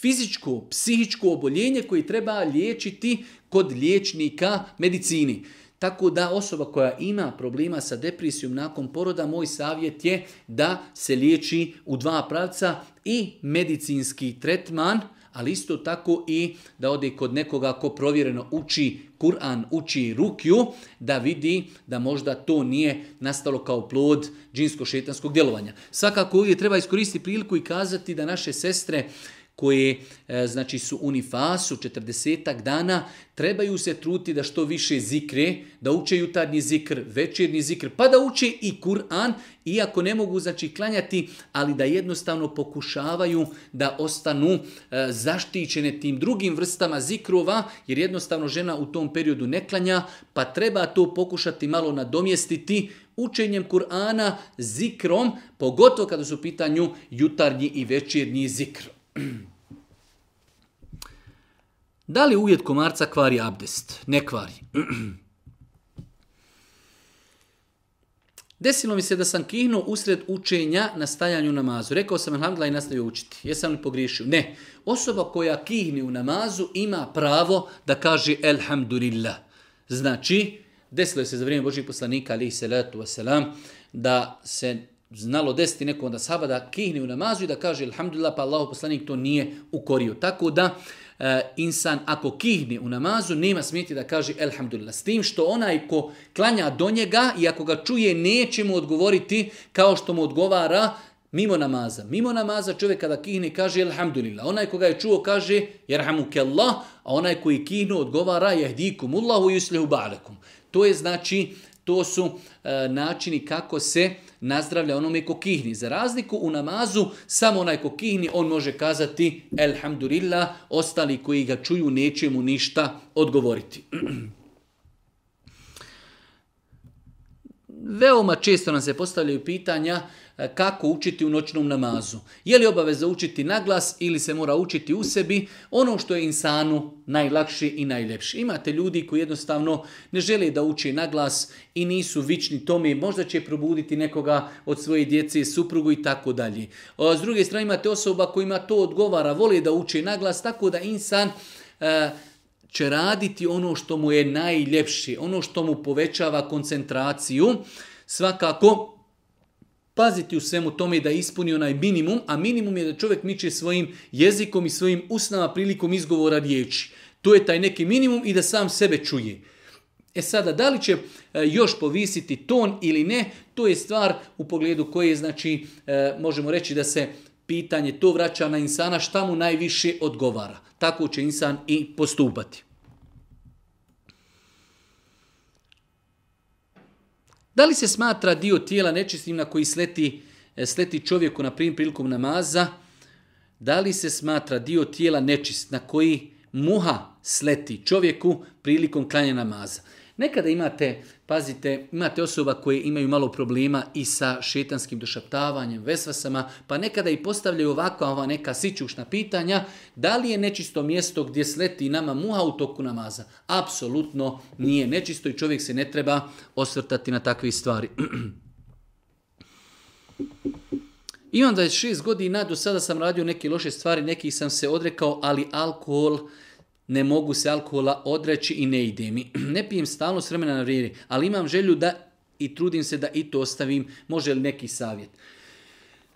fizičko, psihičko oboljenje koje treba liječiti kod liječnika medicini. Tako da osoba koja ima problema sa depresijom nakon poroda, moj savjet je da se liječi u dva pravca i medicinski tretman, ali isto tako i da ode kod nekoga ko provjereno uči Kur'an, uči rukju, da vidi da možda to nije nastalo kao plod džinsko-šetanskog djelovanja. Svakako ovdje treba iskoristiti priliku i kazati da naše sestre koje e, znači su unifasu, četrdesetak dana, trebaju se truti da što više zikre, da uče jutarnji zikr, večernji zikr, pa da uče i Kur'an, iako ne mogu znači klanjati, ali da jednostavno pokušavaju da ostanu e, zaštićene tim drugim vrstama zikrova, jer jednostavno žena u tom periodu ne klanja, pa treba to pokušati malo nadomjestiti, učenjem Kur'ana, zikrom, pogotovo kada su u pitanju jutarnji i večernji zikr. Da li uvjet komarca kvari abdest? Ne kvari. Desilo mi se da sam kihnuo usred učenja na stajanju namazu. Rekao sam alhamdulillah i nastavio učiti. Jesam li pogriješio? Ne. Osoba koja kihni u namazu ima pravo da kaže Alhamdulillah. Znači, desilo je se za vrijeme Božih poslanika, ali i salatu wasalam, da se znalo desiti nekom da saba da kihne u namazu i da kaže alhamdulillah pa Allahu poslanik to nije ukorio. Tako da eh, insan ako kihne u namazu nema smjeti da kaže alhamdulillah. S tim što onaj ko klanja do njega i ako ga čuje neće mu odgovoriti kao što mu odgovara mimo namaza. Mimo namaza čovjek kada kihne kaže alhamdulillah. Onaj koga je čuo kaže je Allah, a onaj koji kihnu odgovara jehdikum Allahu yuslihu ba'lakum. To je znači, to su eh, načini kako se nazdravlja onome ko Za razliku u namazu, samo onaj ko on može kazati Elhamdulillah, ostali koji ga čuju neće mu ništa odgovoriti. Veoma često nam se postavljaju pitanja E, kako učiti u noćnom namazu. Je li obaveza učiti na glas ili se mora učiti u sebi ono što je insanu najlakše i najljepši. Imate ljudi koji jednostavno ne žele da uče na glas i nisu vični tome, možda će probuditi nekoga od svoje djece, suprugu i tako dalje. S druge strane imate osoba kojima to odgovara, vole da uče na glas, tako da insan e, će raditi ono što mu je najljepše, ono što mu povećava koncentraciju. Svakako, paziti u svemu tome da ispuni onaj minimum, a minimum je da čovjek miče svojim jezikom i svojim usnama prilikom izgovora riječi. To je taj neki minimum i da sam sebe čuje. E sada, da li će e, još povisiti ton ili ne, to je stvar u pogledu koje znači, e, možemo reći da se pitanje to vraća na insana šta mu najviše odgovara. Tako će insan i postupati. Da li se smatra dio tijela nečistim na koji sleti, e, sleti čovjeku, na primjer, prilikom namaza? Da li se smatra dio tijela nečist na koji muha sleti čovjeku prilikom klanja namaza? Nekada imate, pazite, imate osoba koje imaju malo problema i sa šetanskim došaptavanjem, vesvasama, pa nekada i postavljaju ovako ova neka sićušna pitanja, da li je nečisto mjesto gdje sleti nama muha u toku namaza? Apsolutno nije nečisto i čovjek se ne treba osvrtati na takve stvari. Imam 26 godina, do sada sam radio neke loše stvari, nekih sam se odrekao, ali alkohol ne mogu se alkohola odreći i ne ide mi. Ne pijem stalno s vremena na vrijeme, ali imam želju da i trudim se da i to ostavim. Može li neki savjet?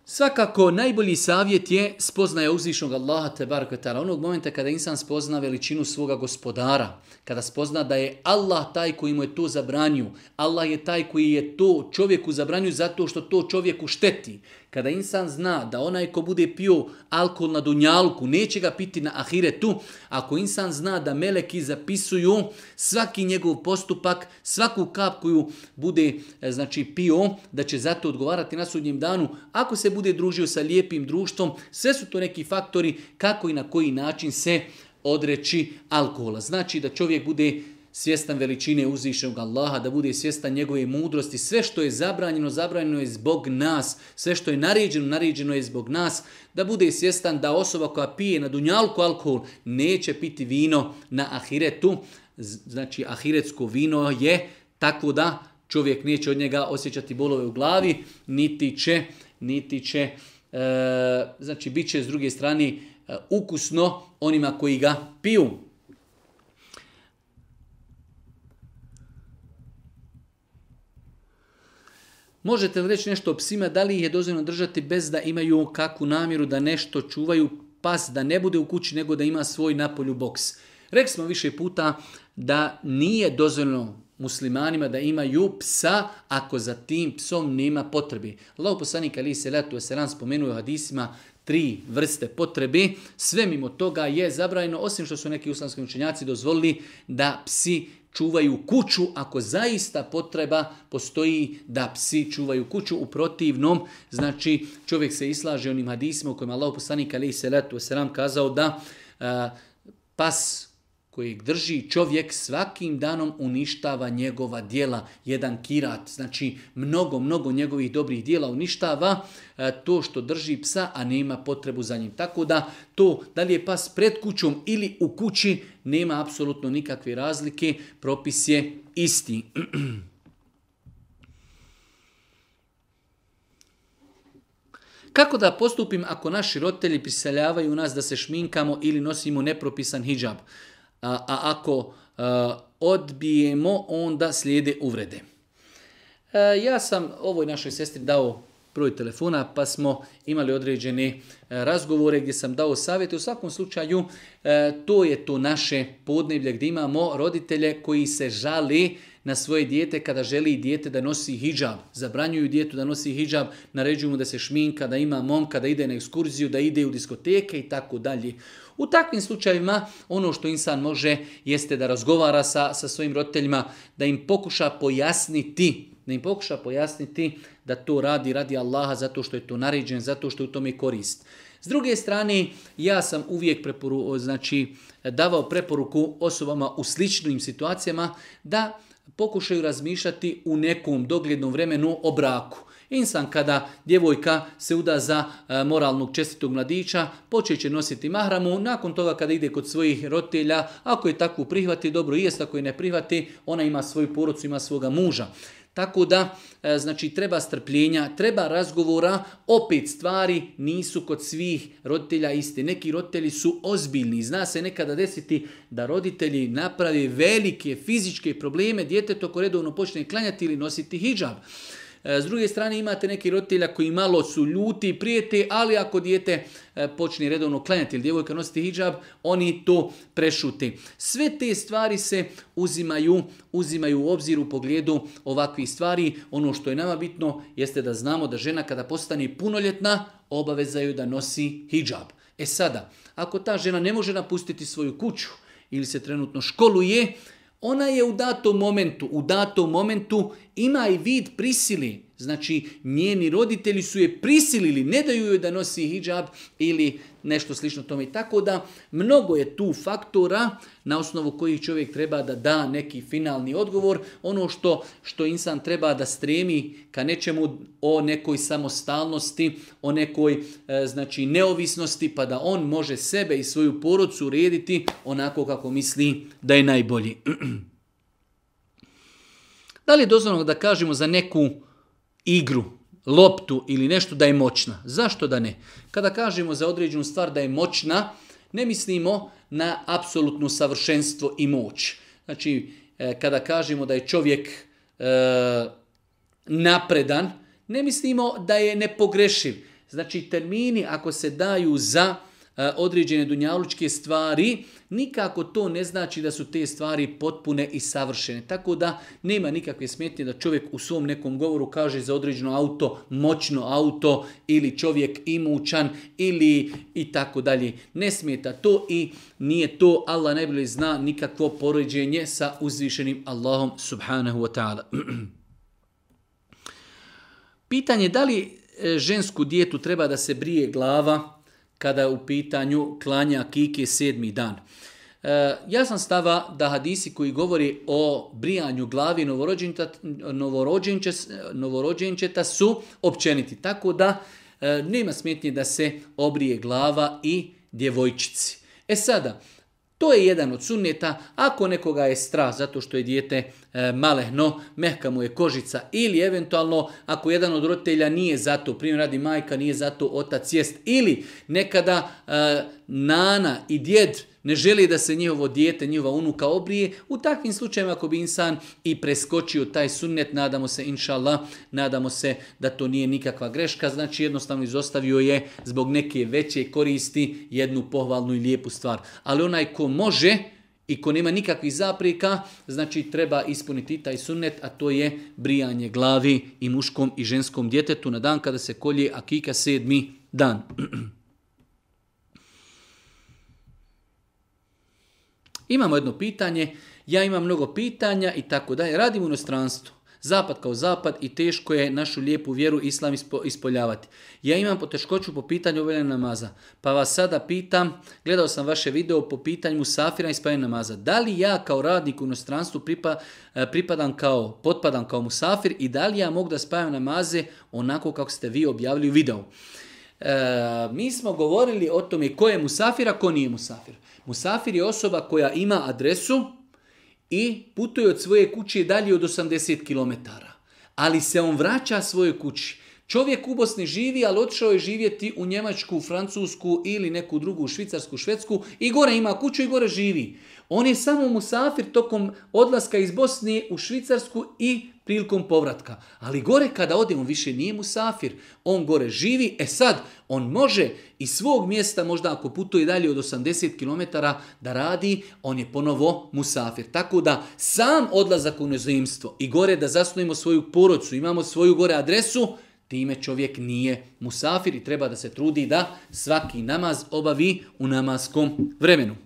Svakako, najbolji savjet je spoznaja uzvišnog Allaha te Onog momenta kada insan spozna veličinu svoga gospodara, kada spozna da je Allah taj koji mu je to zabranio, Allah je taj koji je to čovjeku zabranio zato što to čovjeku šteti. Kada insan zna da onaj ko bude pio alkohol na dunjalku, neće ga piti na ahiretu, ako insan zna da meleki zapisuju svaki njegov postupak, svaku kap koju bude e, znači, pio, da će zato odgovarati na sudnjem danu, ako se bude družio sa lijepim društvom, sve su to neki faktori kako i na koji način se odreći alkohola. Znači da čovjek bude svjestan veličine uzvišenog Allaha, da bude svjestan njegove mudrosti. Sve što je zabranjeno, zabranjeno je zbog nas. Sve što je naređeno, naređeno je zbog nas. Da bude svjestan da osoba koja pije na dunjalku alkohol neće piti vino na ahiretu. Znači, ahiretsko vino je tako da čovjek neće od njega osjećati bolove u glavi, niti će, niti će, e, znači, bit će s druge strane e, ukusno onima koji ga piju. Možete li reći nešto o psima, da li ih je dozvoljeno držati bez da imaju kakvu namjeru da nešto čuvaju pas, da ne bude u kući nego da ima svoj napolju boks. Rekli smo više puta da nije dozvoljeno muslimanima da imaju psa ako za tim psom nema potrebi. Allah poslanik ali se letu seran spomenuo hadisima tri vrste potrebi. Sve mimo toga je zabrajeno, osim što su neki uslanski učenjaci dozvolili da psi čuvaju kuću ako zaista potreba postoji da psi čuvaju kuću. U protivnom, znači čovjek se islaže onim hadisima u kojima Allah poslanik alaih salatu kazao da pas kojeg drži čovjek svakim danom uništava njegova dijela. Jedan kirat, znači mnogo, mnogo njegovih dobrih dijela uništava e, to što drži psa, a nema potrebu za njim. Tako da to, da li je pas pred kućom ili u kući, nema apsolutno nikakve razlike, propis je isti. Kako da postupim ako naši roditelji priseljavaju nas da se šminkamo ili nosimo nepropisan hijab? a, ako e, odbijemo, onda slijede uvrede. E, ja sam ovoj našoj sestri dao broj telefona, pa smo imali određene e, razgovore gdje sam dao savjet. U svakom slučaju, to je to naše podneblje gdje imamo roditelje koji se žali na svoje dijete kada želi dijete da nosi hijab. Zabranjuju djetu da nosi hijab, naređuju mu da se šminka, da ima momka, da ide na ekskurziju, da ide u diskoteke i tako dalje. U takvim slučajevima ono što insan može jeste da razgovara sa, sa svojim roditeljima, da im pokuša pojasniti da im pokuša pojasniti da to radi radi Allaha zato što je to naređen, zato što je u tome korist. S druge strane, ja sam uvijek preporu, znači, davao preporuku osobama u sličnim situacijama da pokušaju razmišljati u nekom doglednom vremenu o braku. Insan kada djevojka se uda za e, moralnog čestitog mladića, počet nositi mahramu, nakon toga kada ide kod svojih roditelja, ako je takvu prihvati, dobro jest, ako je ne prihvati, ona ima svoju porucu, ima svoga muža. Tako da E, znači treba strpljenja, treba razgovora, opet stvari nisu kod svih roditelja iste. Neki roditelji su ozbiljni, zna se nekada desiti da roditelji napravi velike fizičke probleme, djete toko redovno počne klanjati ili nositi hijab. E, s druge strane imate neki roditelja koji malo su ljuti i prijete, ali ako dijete e, počne redovno klanjati ili djevojka nositi hijab, oni to prešuti Sve te stvari se uzimaju, uzimaju u obzir u pogledu ovakvih stvari. Ono što je nama bitno jeste da znamo da žena kada postane punoljetna, obavezaju da nosi hijab. E sada, ako ta žena ne može napustiti svoju kuću ili se trenutno školuje, ona je u datom momentu, u datom momentu ima i vid prisili. Znači, njeni roditelji su je prisilili, ne daju joj da nosi hijab ili nešto slično tome. Tako da, mnogo je tu faktora na osnovu kojih čovjek treba da da neki finalni odgovor. Ono što, što insan treba da stremi ka nečemu o nekoj samostalnosti, o nekoj e, znači, neovisnosti, pa da on može sebe i svoju porodcu urediti onako kako misli da je najbolji. Da li je dozvoljeno da kažemo za neku igru, loptu ili nešto da je moćna? Zašto da ne? Kada kažemo za određenu stvar da je moćna, ne mislimo na apsolutno savršenstvo i moć. Znači, e, kada kažemo da je čovjek e, napredan, ne mislimo da je nepogrešiv. Znači, termini ako se daju za E, određene dunjalučke stvari, nikako to ne znači da su te stvari potpune i savršene. Tako da nema nikakve smetnje da čovjek u svom nekom govoru kaže za određeno auto moćno auto ili čovjek imućan ili i tako dalje. Ne smeta to i nije to Allah najbolje zna nikakvo poređenje sa uzvišenim Allahom subhanahu wa ta'ala. Pitanje da li e, žensku dijetu treba da se brije glava kada je u pitanju klanja kike sedmi dan. E, ja sam stava da hadisi koji govori o brijanju glavi novorođenčeta su općeniti. Tako da e, nema smetnje da se obrije glava i djevojčici. E sada, to je jedan od sunnjeta, ako nekoga je strah zato što je dijete e, malehno, mehka mu je kožica ili eventualno ako jedan od roditelja nije zato, primjer radi majka, nije zato otac jest ili nekada e, nana i djed ne želi da se njihovo dijete, njihova unuka obrije, u takvim slučajevima ako bi insan i preskočio taj sunnet, nadamo se, inšallah, nadamo se da to nije nikakva greška, znači jednostavno izostavio je zbog neke veće koristi jednu pohvalnu i lijepu stvar. Ali onaj ko može, i ko nema nikakvih zapreka, znači treba ispuniti taj sunnet, a to je brijanje glavi i muškom i ženskom djetetu na dan kada se kolje akika sedmi dan. Imamo jedno pitanje, ja imam mnogo pitanja i tako dalje. Radim u inostranstvu. Zapad kao zapad i teško je našu lijepu vjeru islam ispoljavati. Ja imam poteškoću po pitanju obavljanja namaza. Pa vas sada pitam, gledao sam vaše video po pitanju musafira i spajanja namaza. Da li ja kao radnik u inostranstvu pripa, e, pripadam kao, potpadam kao musafir i da li ja mogu da spajam namaze onako kako ste vi objavili u videu? E, mi smo govorili o tome ko je musafir, a ko nije musafir. Musafir je osoba koja ima adresu i putuje od svoje kuće dalje od 80 km. Ali se on vraća svojoj kući. Čovjek u Bosni živi, ali otišao je živjeti u Njemačku, Francusku ili neku drugu Švicarsku, Švedsku i gore ima kuću i gore živi. On je samo musafir tokom odlaska iz Bosne u Švicarsku i prilikom povratka. Ali gore kada ode, on više nije musafir, on gore živi, e sad, on može iz svog mjesta, možda ako putuje dalje od 80 km da radi, on je ponovo musafir. Tako da sam odlazak u inozemstvo i gore da zasnujemo svoju porodcu, imamo svoju gore adresu, time čovjek nije musafir i treba da se trudi da svaki namaz obavi u namaskom vremenu.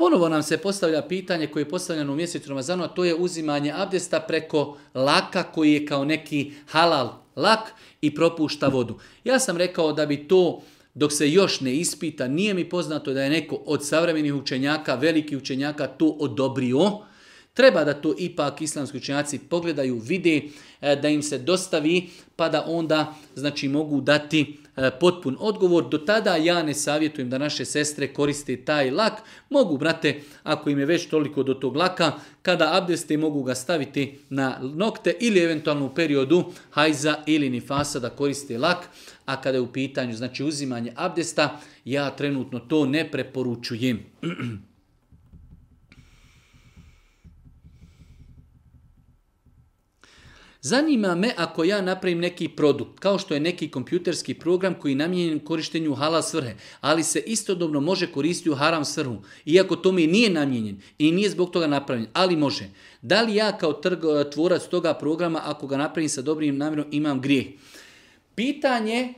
Ponovo nam se postavlja pitanje koje je postavljeno u mjesecu Ramazanu, a to je uzimanje abdesta preko laka koji je kao neki halal lak i propušta vodu. Ja sam rekao da bi to dok se još ne ispita, nije mi poznato da je neko od savremenih učenjaka, veliki učenjaka to odobrio, treba da to ipak islamski učenjaci pogledaju, vide, e, da im se dostavi, pa da onda znači mogu dati e, potpun odgovor. Do tada ja ne savjetujem da naše sestre koriste taj lak. Mogu, brate, ako im je već toliko do tog laka, kada abdesti mogu ga staviti na nokte ili eventualno u periodu hajza ili nifasa da koriste lak. A kada je u pitanju znači uzimanje abdesta, ja trenutno to ne preporučujem. Zanima me ako ja napravim neki produkt, kao što je neki kompjuterski program koji je namijenjen korištenju halal svrhe, ali se istodobno može koristiti u haram svrhu, iako to mi nije namijenjen i nije zbog toga napravljen, ali može. Da li ja kao trg, e, tvorac toga programa, ako ga napravim sa dobrim namjerom, imam grijeh? Pitanje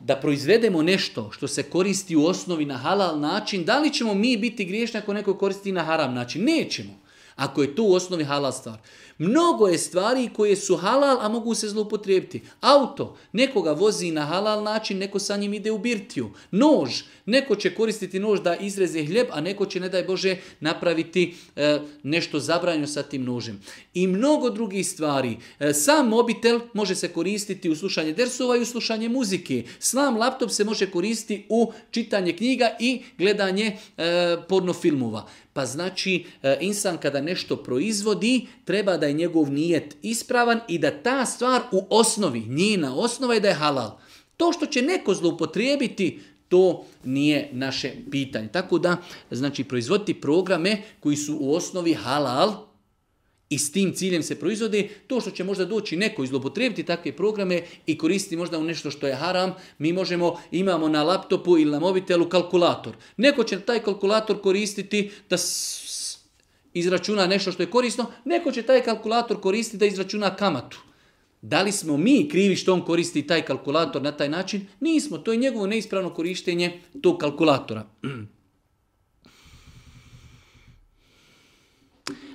da proizvedemo nešto što se koristi u osnovi na halal način, da li ćemo mi biti griješni ako neko koristi na haram način? Nećemo. Ako je to u osnovi halal stvar. Mnogo je stvari koje su halal, a mogu se zloupotrijebiti. Auto, nekoga vozi na halal način, neko sa njim ide u birtiju. Nož, neko će koristiti nož da izreze hljeb, a neko će, ne daj Bože, napraviti e, nešto zabranjeno sa tim nožem. I mnogo drugih stvari. E, sam mobitel može se koristiti u slušanje dersova i u slušanje muzike. Sam laptop se može koristiti u čitanje knjiga i gledanje e, pornofilmova. Pa znači, e, insan kada nešto proizvodi, treba da je njegov nijet ispravan i da ta stvar u osnovi, njena osnova je da je halal. To što će neko zloupotrijebiti, to nije naše pitanje. Tako da, znači, proizvoditi programe koji su u osnovi halal, i s tim ciljem se proizvodi to što će možda doći neko izlopotrebiti takve programe i koristiti možda u nešto što je haram, mi možemo, imamo na laptopu ili na mobitelu kalkulator. Neko će taj kalkulator koristiti da izračuna nešto što je korisno, neko će taj kalkulator koristiti da izračuna kamatu. Da li smo mi krivi što on koristi taj kalkulator na taj način? Nismo, to je njegovo neispravno korištenje tog kalkulatora.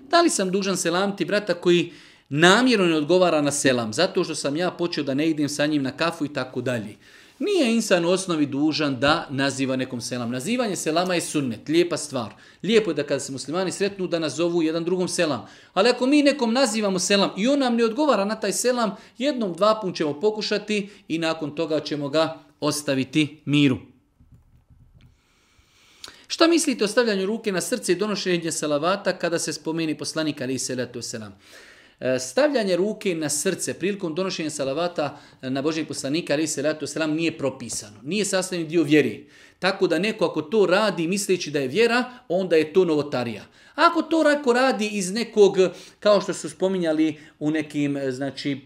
Da li sam dužan ti brata koji namjerno ne odgovara na selam, zato što sam ja počeo da ne idem sa njim na kafu i tako dalje. Nije insan u osnovi dužan da naziva nekom selam. Nazivanje selama je sunnet, lijepa stvar. Lijepo je da kada se muslimani sretnu da nazovu jedan drugom selam. Ali ako mi nekom nazivamo selam i on nam ne odgovara na taj selam, jednom, dva pun ćemo pokušati i nakon toga ćemo ga ostaviti miru. Šta mislite o stavljanju ruke na srce i donošenje salavata kada se spomeni poslanik ali Selatu selam? E, stavljanje ruke na srce prilikom donošenja salavata na Božeg poslanika ali Selatu selam nije propisano. Nije sastavni dio vjeri. Tako da neko ako to radi misleći da je vjera, onda je to novotarija. Ako to rako radi iz nekog, kao što su spominjali u nekim e, znači,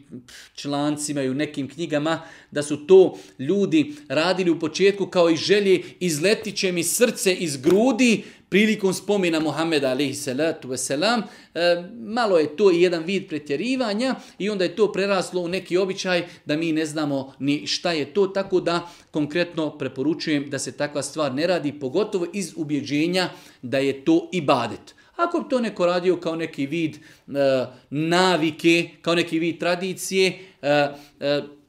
člancima i u nekim knjigama, da su to ljudi radili u početku kao i želje, izletit će mi srce iz grudi, prilikom spomena Mohameda alaihi e, malo je to i jedan vid pretjerivanja i onda je to preraslo u neki običaj da mi ne znamo ni šta je to, tako da konkretno preporučujem da se takva stvar ne radi, pogotovo iz ubjeđenja da je to ibadet. Ako bi to neko radio kao neki vid e, navike, kao neki vid tradicije, e,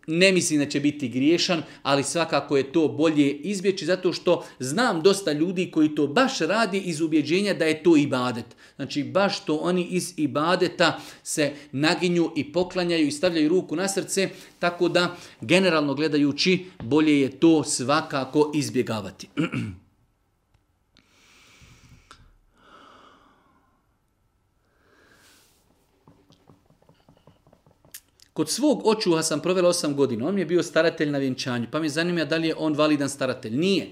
ne mislim da će biti griješan, ali svakako je to bolje izbjeći zato što znam dosta ljudi koji to baš radi iz ubjeđenja da je to ibadet. Znači baš to oni iz ibadeta se naginju i poklanjaju i stavljaju ruku na srce, tako da generalno gledajući bolje je to svakako izbjegavati. Kod svog očuha sam provela osam godina. On je bio staratelj na vjenčanju, pa me zanima da li je on validan staratelj. Nije.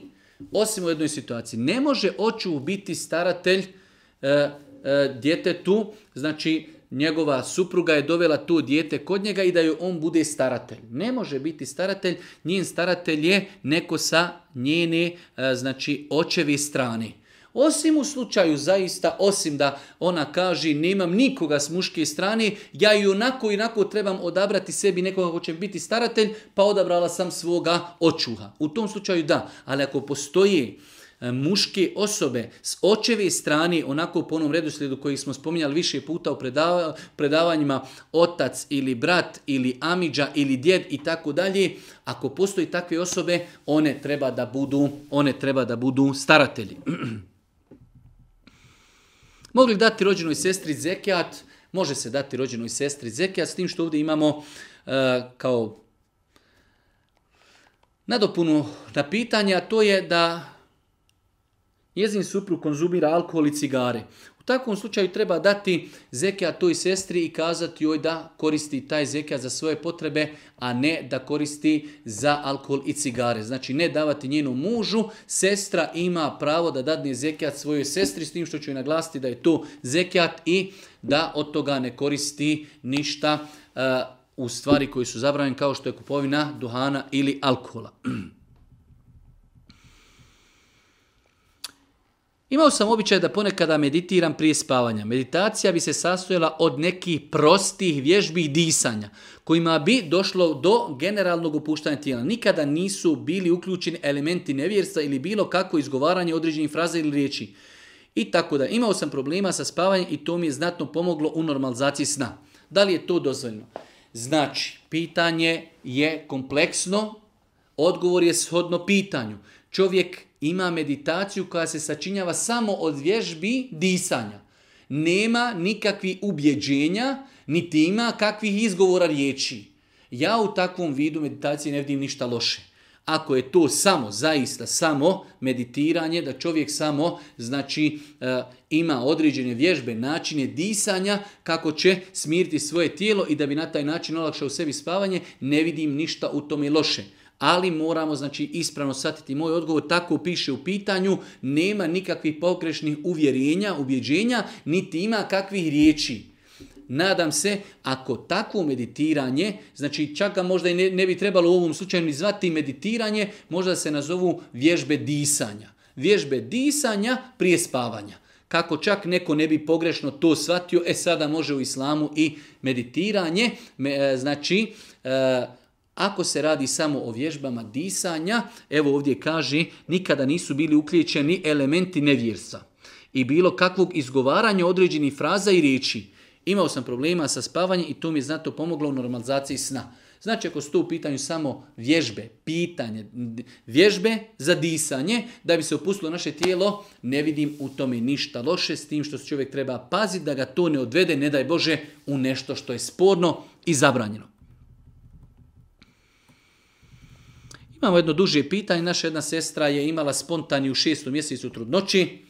Osim u jednoj situaciji. Ne može očuh biti staratelj e, e, djetetu, znači njegova supruga je dovela tu dijete kod njega i da joj on bude staratelj. Ne može biti staratelj, njen staratelj je neko sa njene, e, znači, očevi strane. Osim u slučaju zaista, osim da ona kaže nemam nikoga s muške strane, ja i onako i onako trebam odabrati sebi nekoga ko će biti staratelj, pa odabrala sam svoga očuha. U tom slučaju da, ali ako postoji e, muške osobe s očeve strane, onako po onom redoslijedu koji smo spominjali više puta u predavanjima, otac ili brat ili amiđa ili djed i tako dalje, ako postoji takve osobe, one treba da budu, one treba da budu staratelji. Mogli dati rođenoj sestri zekijat, može se dati rođenoj sestri zekijat, s tim što ovdje imamo e, kao nadopunu na pitanje, a to je da jezin suprug konzumira alkohol i cigare takvom slučaju treba dati zekija toj sestri i kazati joj da koristi taj zekija za svoje potrebe, a ne da koristi za alkohol i cigare. Znači ne davati njenu mužu, sestra ima pravo da dadne zekijat svojoj sestri s tim što ću joj naglasiti da je to zekijat i da od toga ne koristi ništa eh, u stvari koji su zabranjeni kao što je kupovina duhana ili alkohola. Imao sam običaj da ponekada meditiram prije spavanja. Meditacija bi se sastojala od nekih prostih vježbi disanja, kojima bi došlo do generalnog upuštanja tijela. Nikada nisu bili uključeni elementi nevjerstva ili bilo kako izgovaranje određenih fraza ili riječi. I tako da imao sam problema sa spavanjem i to mi je znatno pomoglo u normalizaciji sna. Da li je to dozvoljno? Znači, pitanje je kompleksno, odgovor je shodno pitanju. Čovjek ima meditaciju koja se sačinjava samo od vježbi disanja. Nema nikakvih ubjeđenja, niti ima kakvih izgovora riječi. Ja u takvom vidu meditacije ne vidim ništa loše. Ako je to samo, zaista samo meditiranje, da čovjek samo znači e, ima određene vježbe, načine disanja kako će smiriti svoje tijelo i da bi na taj način olakšao sebi spavanje, ne vidim ništa u tome loše ali moramo znači ispravno shvatiti moj odgovor, tako piše u pitanju, nema nikakvih pokrešnih uvjerenja, ubjeđenja, niti ima kakvih riječi. Nadam se, ako takvo meditiranje, znači čak ga možda i ne, ne bi trebalo u ovom slučaju ni zvati meditiranje, možda se nazovu vježbe disanja. Vježbe disanja prije spavanja kako čak neko ne bi pogrešno to shvatio, e sada može u islamu i meditiranje, e, znači e, ako se radi samo o vježbama disanja, evo ovdje kaže, nikada nisu bili uključeni elementi nevjersa. i bilo kakvog izgovaranja određenih fraza i riječi. Imao sam problema sa spavanjem i to mi je znato pomoglo u normalizaciji sna. Znači ako su u pitanju samo vježbe, pitanje, vježbe za disanje, da bi se opustilo naše tijelo, ne vidim u tome ništa loše s tim što se čovjek treba paziti da ga to ne odvede, ne daj Bože, u nešto što je sporno i zabranjeno. Imamo jedno duže pitanje. Naša jedna sestra je imala spontani u šestom mjesecu trudnoći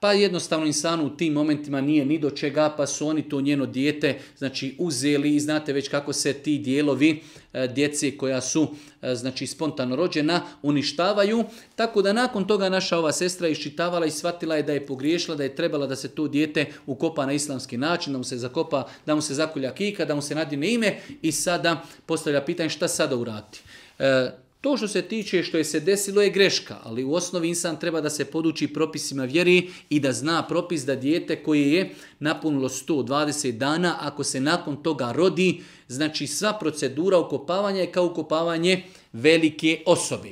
pa jednostavno insanu u tim momentima nije ni do čega, pa su oni to njeno dijete znači, uzeli i znate već kako se ti dijelovi e, djeci koja su e, znači spontano rođena uništavaju. Tako da nakon toga naša ova sestra iščitavala i shvatila je da je pogriješila, da je trebala da se to dijete ukopa na islamski način, da mu se zakopa, da mu se zakulja kika, da mu se nadine ime i sada postavlja pitanje šta sada urati. E, to što se tiče što je se desilo je greška, ali u osnovi insan treba da se poduči propisima vjeri i da zna propis da dijete koje je napunilo 120 dana, ako se nakon toga rodi, znači sva procedura ukopavanja je kao ukopavanje velike osobe.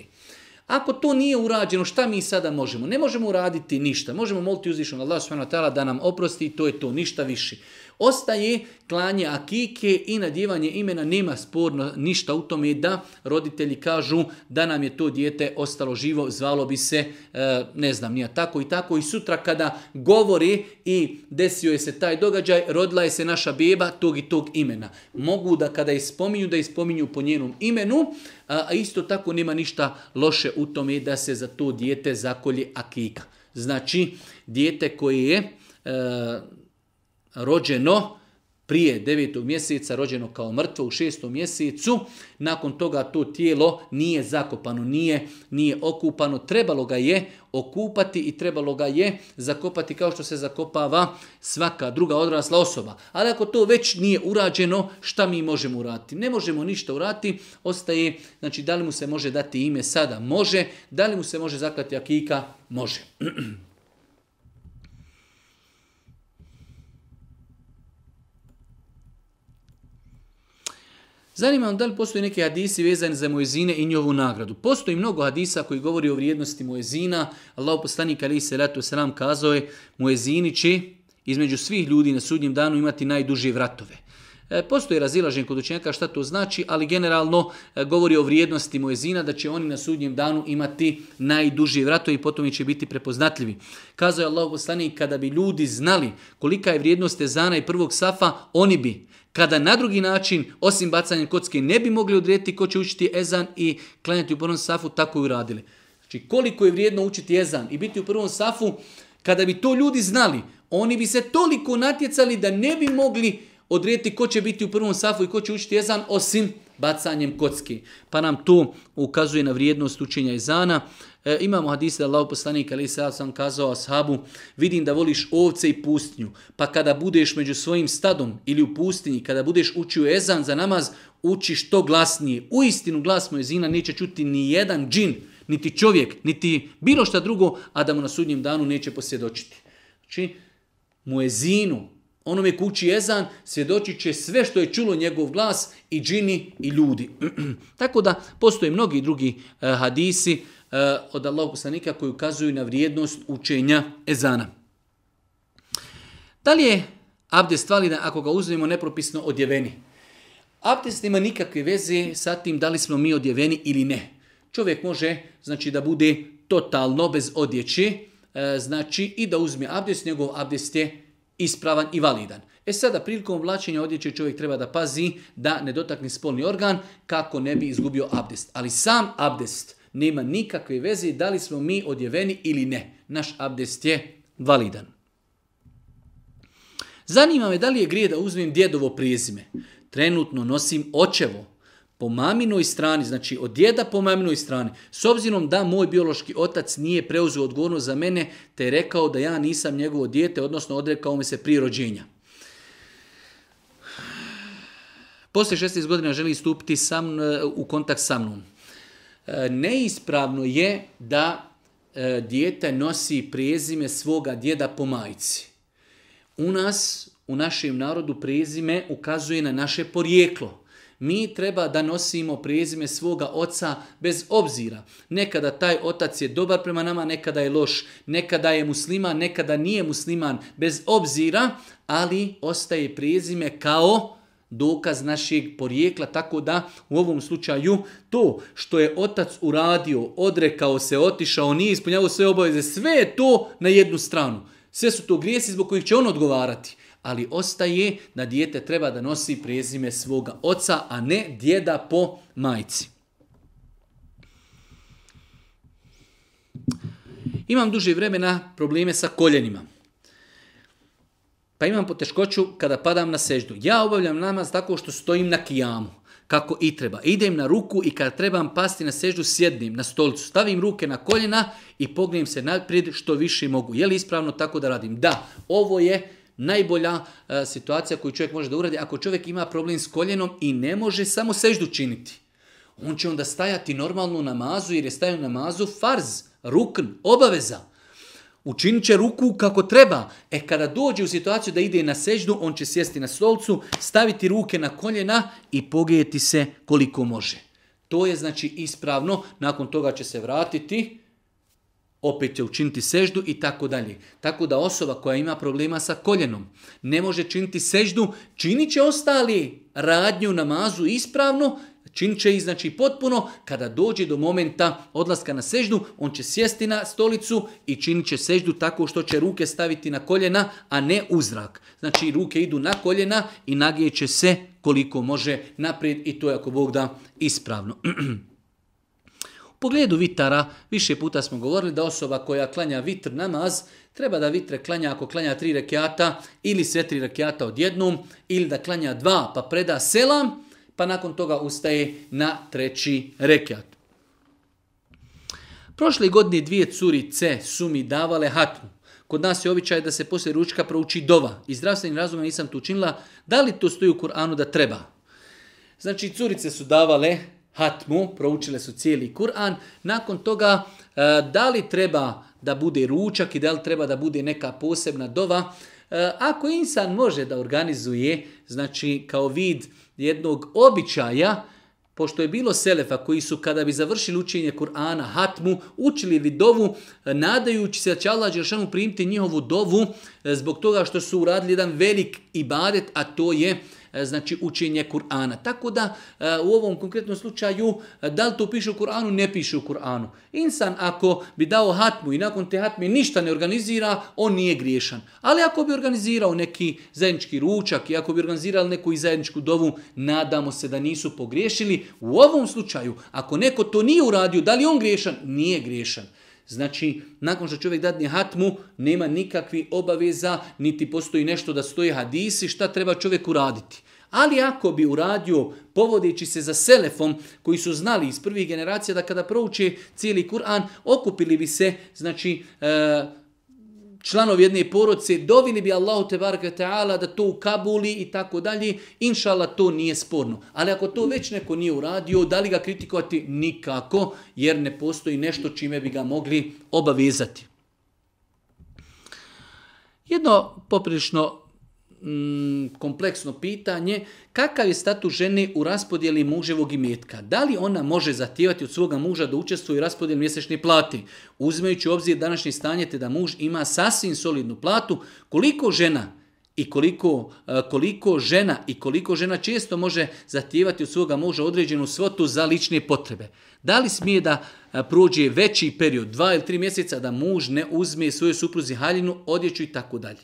Ako to nije urađeno, šta mi sada možemo? Ne možemo uraditi ništa. Možemo moliti uzvišnog Allah subhanahu da nam oprosti i to je to, ništa više. Ostaje klanje akike i nadjevanje imena, nema sporno ništa u tome da roditelji kažu da nam je to dijete ostalo živo, zvalo bi se, e, ne znam, nije tako i tako. I sutra kada govori i desio je se taj događaj, rodila je se naša beba tog i tog imena. Mogu da kada je spominju, da je spominju po njenom imenu, a isto tako nema ništa loše u tome da se za to dijete zakolje akika. Znači, dijete koje je e, rođeno prije devetog mjeseca, rođeno kao mrtvo u šestom mjesecu, nakon toga to tijelo nije zakopano, nije, nije okupano, trebalo ga je okupati i trebalo ga je zakopati kao što se zakopava svaka druga odrasla osoba. Ali ako to već nije urađeno, šta mi možemo uraditi? Ne možemo ništa uraditi, ostaje, znači da li mu se može dati ime sada? Može. Da li mu se može zaklati akika? Može. Zanima vam da li postoji neki hadisi vezani za Mojezine i njovu nagradu. Postoji mnogo hadisa koji govori o vrijednosti Mojezina. Allah poslanik ali se ratu sram kazao je Mojezini će između svih ljudi na sudnjem danu imati najduže vratove. E, postoji razilažen kod učenjaka šta to znači, ali generalno e, govori o vrijednosti Mojezina, da će oni na sudnjem danu imati najduži vratove i potom će biti prepoznatljivi. Kazao je Allah poslanik, kada bi ljudi znali kolika je vrijednost Ezana i prvog Safa, oni bi kada na drugi način, osim bacanja kocke, ne bi mogli odrediti ko će učiti ezan i klanjati u prvom safu, tako i radili. Znači koliko je vrijedno učiti ezan i biti u prvom safu, kada bi to ljudi znali, oni bi se toliko natjecali da ne bi mogli odrediti ko će biti u prvom safu i ko će učiti ezan, osim bacanjem kocki. Pa nam to ukazuje na vrijednost učenja izana. E, imamo hadise da Allah poslanik ali sad sam kazao ashabu, vidim da voliš ovce i pustinju, pa kada budeš među svojim stadom ili u pustinji, kada budeš učio ezan za namaz, uči što glasnije. U istinu glas ezina neće čuti ni jedan džin, niti čovjek, niti bilo šta drugo, a da mu na sudnjem danu neće posjedočiti. Znači, muezinu, onome kući ezan, svjedočit će sve što je čulo njegov glas i džini i ljudi. Tako da postoje mnogi drugi e, hadisi e, od Allahog poslanika koji ukazuju na vrijednost učenja ezana. Da li je abdest validan ako ga uzmemo nepropisno odjeveni? Abdest nema nikakve veze sa tim da li smo mi odjeveni ili ne. Čovjek može znači da bude totalno bez odjeće, e, znači i da uzme abdest, njegov abdest je ispravan i validan. E sada, prilikom vlačenja odjeće čovjek treba da pazi da ne dotakne spolni organ kako ne bi izgubio abdest. Ali sam abdest nema nikakve veze da li smo mi odjeveni ili ne. Naš abdest je validan. Zanima me da li je grije da uzmem djedovo prijezime. Trenutno nosim očevo po maminoj strani, znači od djeda po maminoj strani, s obzirom da moj biološki otac nije preuzeo odgovornost za mene, te je rekao da ja nisam njegovo dijete, odnosno odrekao mi se prije rođenja. Poslije 16 godina želi stupiti sam, e, u kontakt sa mnom. E, neispravno je da e, dijete nosi prezime svoga djeda po majci. U nas, u našem narodu, prezime ukazuje na naše porijeklo. Mi treba da nosimo prezime svoga oca bez obzira. Nekada taj otac je dobar prema nama, nekada je loš, nekada je musliman, nekada nije musliman, bez obzira, ali ostaje prezime kao dokaz našeg porijekla, tako da u ovom slučaju to što je otac uradio, odrekao se, otišao, nije ispunjavao sve obaveze, sve je to na jednu stranu. Sve su to grijesi zbog kojih će on odgovarati ali ostaje da dijete treba da nosi prezime svoga oca, a ne djeda po majci. Imam duže vremena probleme sa koljenima. Pa imam poteškoću kada padam na seždu. Ja obavljam namaz tako što stojim na kijamu kako i treba. Idem na ruku i kada trebam pasti na seždu, sjednim na stolicu. stavim ruke na koljena i pognem se naprijed što više mogu. Je li ispravno tako da radim? Da, ovo je najbolja e, situacija koju čovjek može da uradi ako čovjek ima problem s koljenom i ne može samo seždu činiti. On će onda stajati normalno namazu jer je stajao namazu farz, rukn, obaveza. Učinit će ruku kako treba. E kada dođe u situaciju da ide na seždu, on će sjesti na stolcu, staviti ruke na koljena i pogijeti se koliko može. To je znači ispravno, nakon toga će se vratiti opet će učiniti seždu i tako dalje. Tako da osoba koja ima problema sa koljenom ne može činiti seždu, činit će ostali radnju namazu ispravno, činit će i znači potpuno, kada dođe do momenta odlaska na seždu, on će sjesti na stolicu i činit će seždu tako što će ruke staviti na koljena, a ne uzrak. Znači ruke idu na koljena i će se koliko može naprijed i to je ako Bog da ispravno. pogledu vitara, više puta smo govorili da osoba koja klanja vitr namaz, treba da vitre klanja ako klanja tri rekiata ili sve tri rekiata odjednom, ili da klanja dva pa preda selam, pa nakon toga ustaje na treći rekiat. Prošle godine dvije curice su mi davale hatmu. Kod nas je običaj da se poslije ručka prouči dova. Iz zdravstvenim razumom nisam to učinila. Da li to stoji u Kuranu da treba? Znači, curice su davale hatmu, proučile su cijeli Kur'an, nakon toga e, da li treba da bude ručak i da li treba da bude neka posebna dova, e, ako insan može da organizuje, znači kao vid jednog običaja, pošto je bilo selefa koji su kada bi završili učenje Kur'ana, hatmu, učili li dovu, e, nadajući se da će Allah Đeršanu primiti njihovu dovu zbog toga što su uradili jedan velik ibadet, a to je E, znači učenje Kur'ana. Tako da e, u ovom konkretnom slučaju e, da li to piše u Kur'anu, ne piše u Kur'anu. Insan ako bi dao hatmu i nakon te hatme ništa ne organizira, on nije griješan. Ali ako bi organizirao neki zajednički ručak i ako bi organizirao neku zajedničku dovu, nadamo se da nisu pogriješili. U ovom slučaju, ako neko to nije uradio, da li on griješan? Nije griješan. Znači, nakon što čovjek dadne hatmu, nema nikakvi obaveza, niti postoji nešto da stoje hadisi, šta treba čovjek uraditi. Ali ako bi uradio povodeći se za selefom koji su znali iz prvih generacija da kada prouče cijeli Kur'an okupili bi se znači e, članovi jedne porodce, dovili bi Allahu te ta'ala da to u Kabuli i tako dalje, inšala to nije sporno. Ali ako to već neko nije uradio, da li ga kritikovati? Nikako, jer ne postoji nešto čime bi ga mogli obavezati. Jedno poprilično Mm, kompleksno pitanje, kakav je status žene u raspodjeli muževog imetka? Da li ona može zahtijevati od svoga muža da učestvuje u raspodjeli mjesečne plati? uzmejući u obzir današnje stanje te da muž ima sasvim solidnu platu, koliko žena i koliko, e, koliko žena i koliko žena često može zahtijevati od svoga muža određenu svotu za lične potrebe. Da li smije da e, prođe veći period, dva ili tri mjeseca, da muž ne uzme svoju supruzi haljinu, odjeću i tako dalje.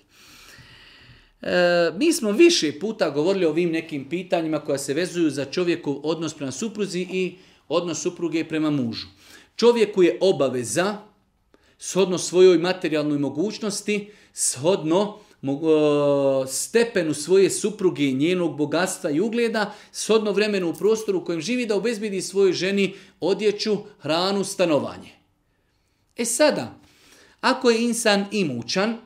E, mi smo više puta govorili o ovim nekim pitanjima koja se vezuju za čovjeku odnos prema supruzi i odnos supruge prema mužu. Čovjeku je obaveza, shodno svojoj materijalnoj mogućnosti, shodno e, stepenu svoje supruge i njenog bogatstva i ugleda, shodno vremenu u prostoru u kojem živi, da obezbidi svojoj ženi odjeću, hranu, stanovanje. E sada, ako je insan imućan,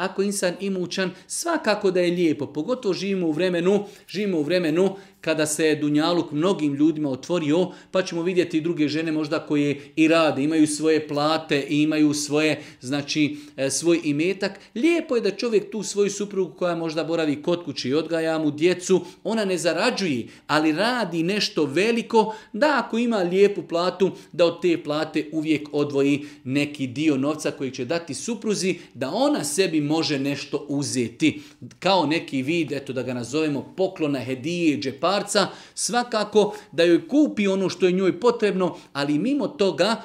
ako insan imućan, svakako da je lijepo. Pogotovo živimo u vremenu, živimo u vremenu kada se Dunjaluk mnogim ljudima otvorio, pa ćemo vidjeti i druge žene možda koje i rade, imaju svoje plate, imaju svoje, znači, e, svoj imetak. Lijepo je da čovjek tu svoju suprugu koja možda boravi kod kući i odgaja mu djecu, ona ne zarađuje, ali radi nešto veliko, da ako ima lijepu platu, da od te plate uvijek odvoji neki dio novca koji će dati supruzi, da ona sebi može nešto uzeti. Kao neki vid, eto da ga nazovemo poklona, hedije, džeparca, svakako da joj kupi ono što je njoj potrebno, ali mimo toga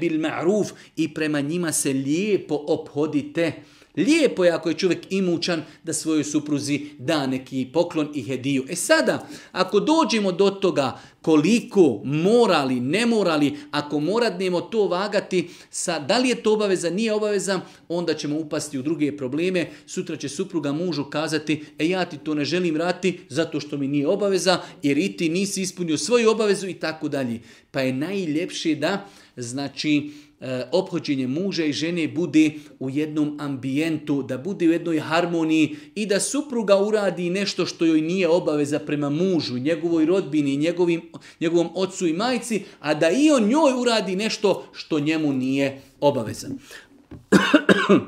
bil maruf i prema njima se lijepo obhodite. Lijepo je ako je čovjek imućan da svojoj supruzi da neki poklon i hediju. E sada, ako dođemo do toga koliko morali, ne morali, ako moradnemo to vagati sa da li je to obaveza, nije obaveza, onda ćemo upasti u druge probleme. Sutra će supruga mužu kazati, e ja ti to ne želim rati zato što mi nije obaveza, jer i ti nisi ispunio svoju obavezu i tako dalje. Pa je najljepše da, znači, E, ophođenje muža i žene budi u jednom ambijentu, da bude u jednoj harmoniji i da supruga uradi nešto što joj nije obaveza prema mužu, njegovoj rodbini, njegovim, njegovom ocu i majci, a da i on njoj uradi nešto što njemu nije obaveza.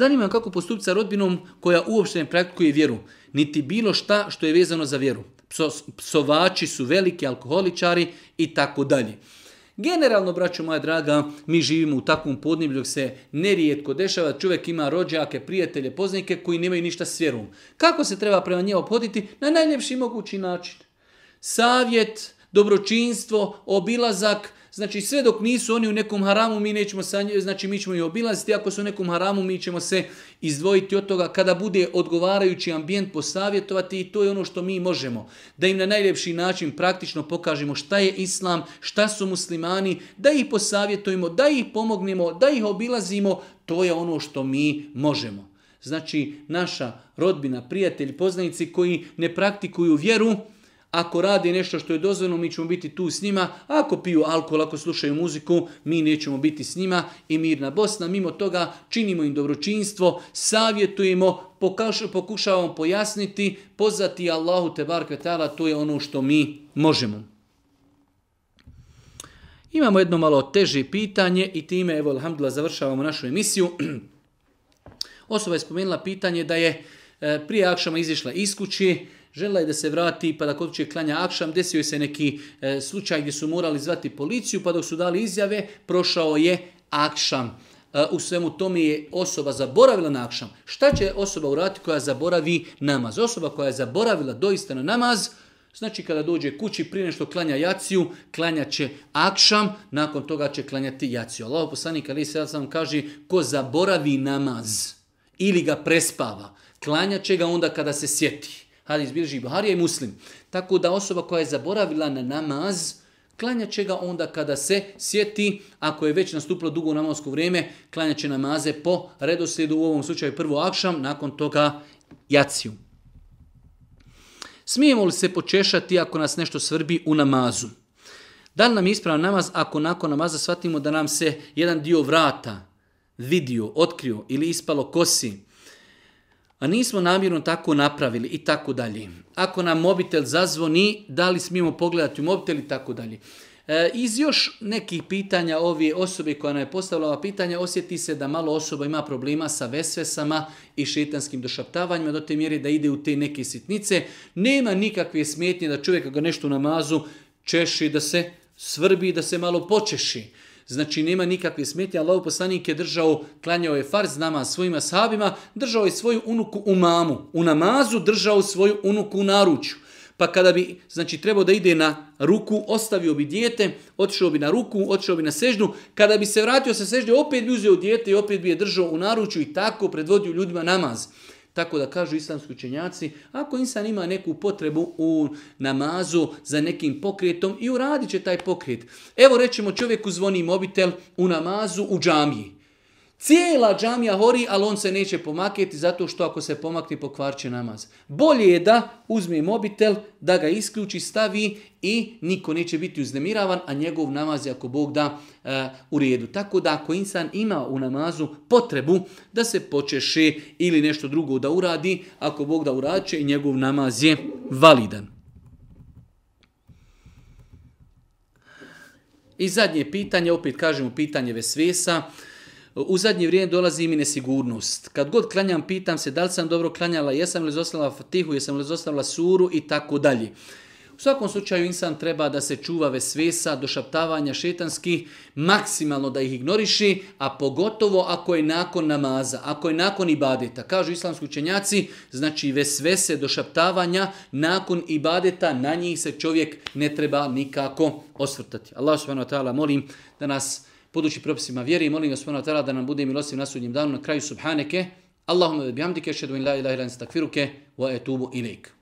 Zanima kako postupiti sa rodbinom koja uopšte ne praktikuje vjeru, niti bilo šta što je vezano za vjeru. psovači su veliki alkoholičari i tako dalje. Generalno, braćo moja draga, mi živimo u takvom podneblju dok se nerijetko dešava. Čovjek ima rođake, prijatelje, poznike koji nemaju ništa s vjerom. Kako se treba prema njima obhoditi? Na najljepši mogući način. Savjet, dobročinstvo, obilazak, Znači sve dok nisu oni u nekom haramu, mi nećemo sa znači mi ćemo ih obilaziti, ako su u nekom haramu, mi ćemo se izdvojiti od toga kada bude odgovarajući ambijent posavjetovati i to je ono što mi možemo. Da im na najljepši način praktično pokažemo šta je islam, šta su muslimani, da ih posavjetujemo, da ih pomognemo, da ih obilazimo, to je ono što mi možemo. Znači naša rodbina, prijatelji, poznanici koji ne praktikuju vjeru, ako radi nešto što je dozvoljeno, mi ćemo biti tu s njima. Ako piju alkohol, ako slušaju muziku, mi nećemo biti s njima. I mirna Bosna, mimo toga, činimo im dobročinstvo, savjetujemo, pokušavamo pojasniti, pozvati Allahu te bar kvetala, to je ono što mi možemo. Imamo jedno malo teže pitanje i time, evo, alhamdulillah, završavamo našu emisiju. Osoba je spomenula pitanje da je e, prije Akšama izišla iz kući, Žela je da se vrati, pa da kod će klanja akšam, desio je se neki e, slučaj gdje su morali zvati policiju, pa dok su dali izjave, prošao je akšam. E, u svemu tome je osoba zaboravila na akšam. Šta će osoba urati koja zaboravi namaz? Osoba koja je zaboravila doista na namaz, Znači kada dođe kući prije nešto klanja jaciju, klanja će akšam, nakon toga će klanjati jaciju. Allah poslanik ali se sam kaže ko zaboravi namaz ili ga prespava, klanja će ga onda kada se sjeti. Hadis bilježi Buharija i Muslim. Tako da osoba koja je zaboravila na namaz, klanja će ga onda kada se sjeti, ako je već nastupilo dugo namazsko vrijeme, klanja će namaze po redoslijedu, u ovom slučaju prvo akšam, nakon toga jaciju. Smijemo li se počešati ako nas nešto svrbi u namazu? Da li nam je ispravan namaz ako nakon namaza shvatimo da nam se jedan dio vrata vidio, otkrio ili ispalo kosi? a nismo namjerno tako napravili i tako dalje. Ako nam mobitel zazvoni, da li smijemo pogledati u mobitel i tako dalje. E, iz još nekih pitanja ove osobe koja nam je postavila ova pitanja, osjeti se da malo osoba ima problema sa vesvesama i šetanskim došaptavanjima, do te mjere da ide u te neke sitnice. Nema nikakve smetnje da čovjek ga nešto namazu češi, da se svrbi, da se malo počeši. Znači nema nikakve smetnje. Allah poslanik je držao, klanjao je farz nama svojima sahabima, držao je svoju unuku u mamu. U namazu držao svoju unuku u naručju. Pa kada bi, znači, trebao da ide na ruku, ostavio bi dijete, otišao bi na ruku, otišao bi na sežnu. Kada bi se vratio sa sežnje, opet bi uzeo dijete i opet bi je držao u naručju i tako predvodio ljudima namaz. Tako da kažu islamski učenjaci, ako insan ima neku potrebu u namazu za nekim pokretom i uradit će taj pokret. Evo rećemo čovjeku zvoni mobitel u namazu u džamiji. Cijela džamija hori, ali on se neće pomaketi zato što ako se pomakne pokvarće namaz. Bolje je da uzme mobitel, da ga isključi, stavi i niko neće biti uznemiravan, a njegov namaz je ako Bog da e, u redu. Tako da ako insan ima u namazu potrebu da se počeše ili nešto drugo da uradi, ako Bog da urače i njegov namaz je validan. I zadnje pitanje, opet kažemo pitanje Vesvesa u zadnje vrijeme dolazi mi nesigurnost. Kad god klanjam, pitam se da li sam dobro klanjala, jesam li izostavila fatihu, jesam li izostavila suru i tako dalje. U svakom slučaju insan treba da se čuva vesvesa, došaptavanja šetanskih, maksimalno da ih ignoriši, a pogotovo ako je nakon namaza, ako je nakon ibadeta. Kažu islamski učenjaci, znači vesvese, došaptavanja, nakon ibadeta, na njih se čovjek ne treba nikako osvrtati. Allah subhanahu wa ta'ala molim da nas budući propisima vjeri i molim gospodina tala da nam bude milostiv na sudnjem danu na kraju subhaneke Allahumma bihamdike ashhadu an la ilaha illa anta wa atubu ilaik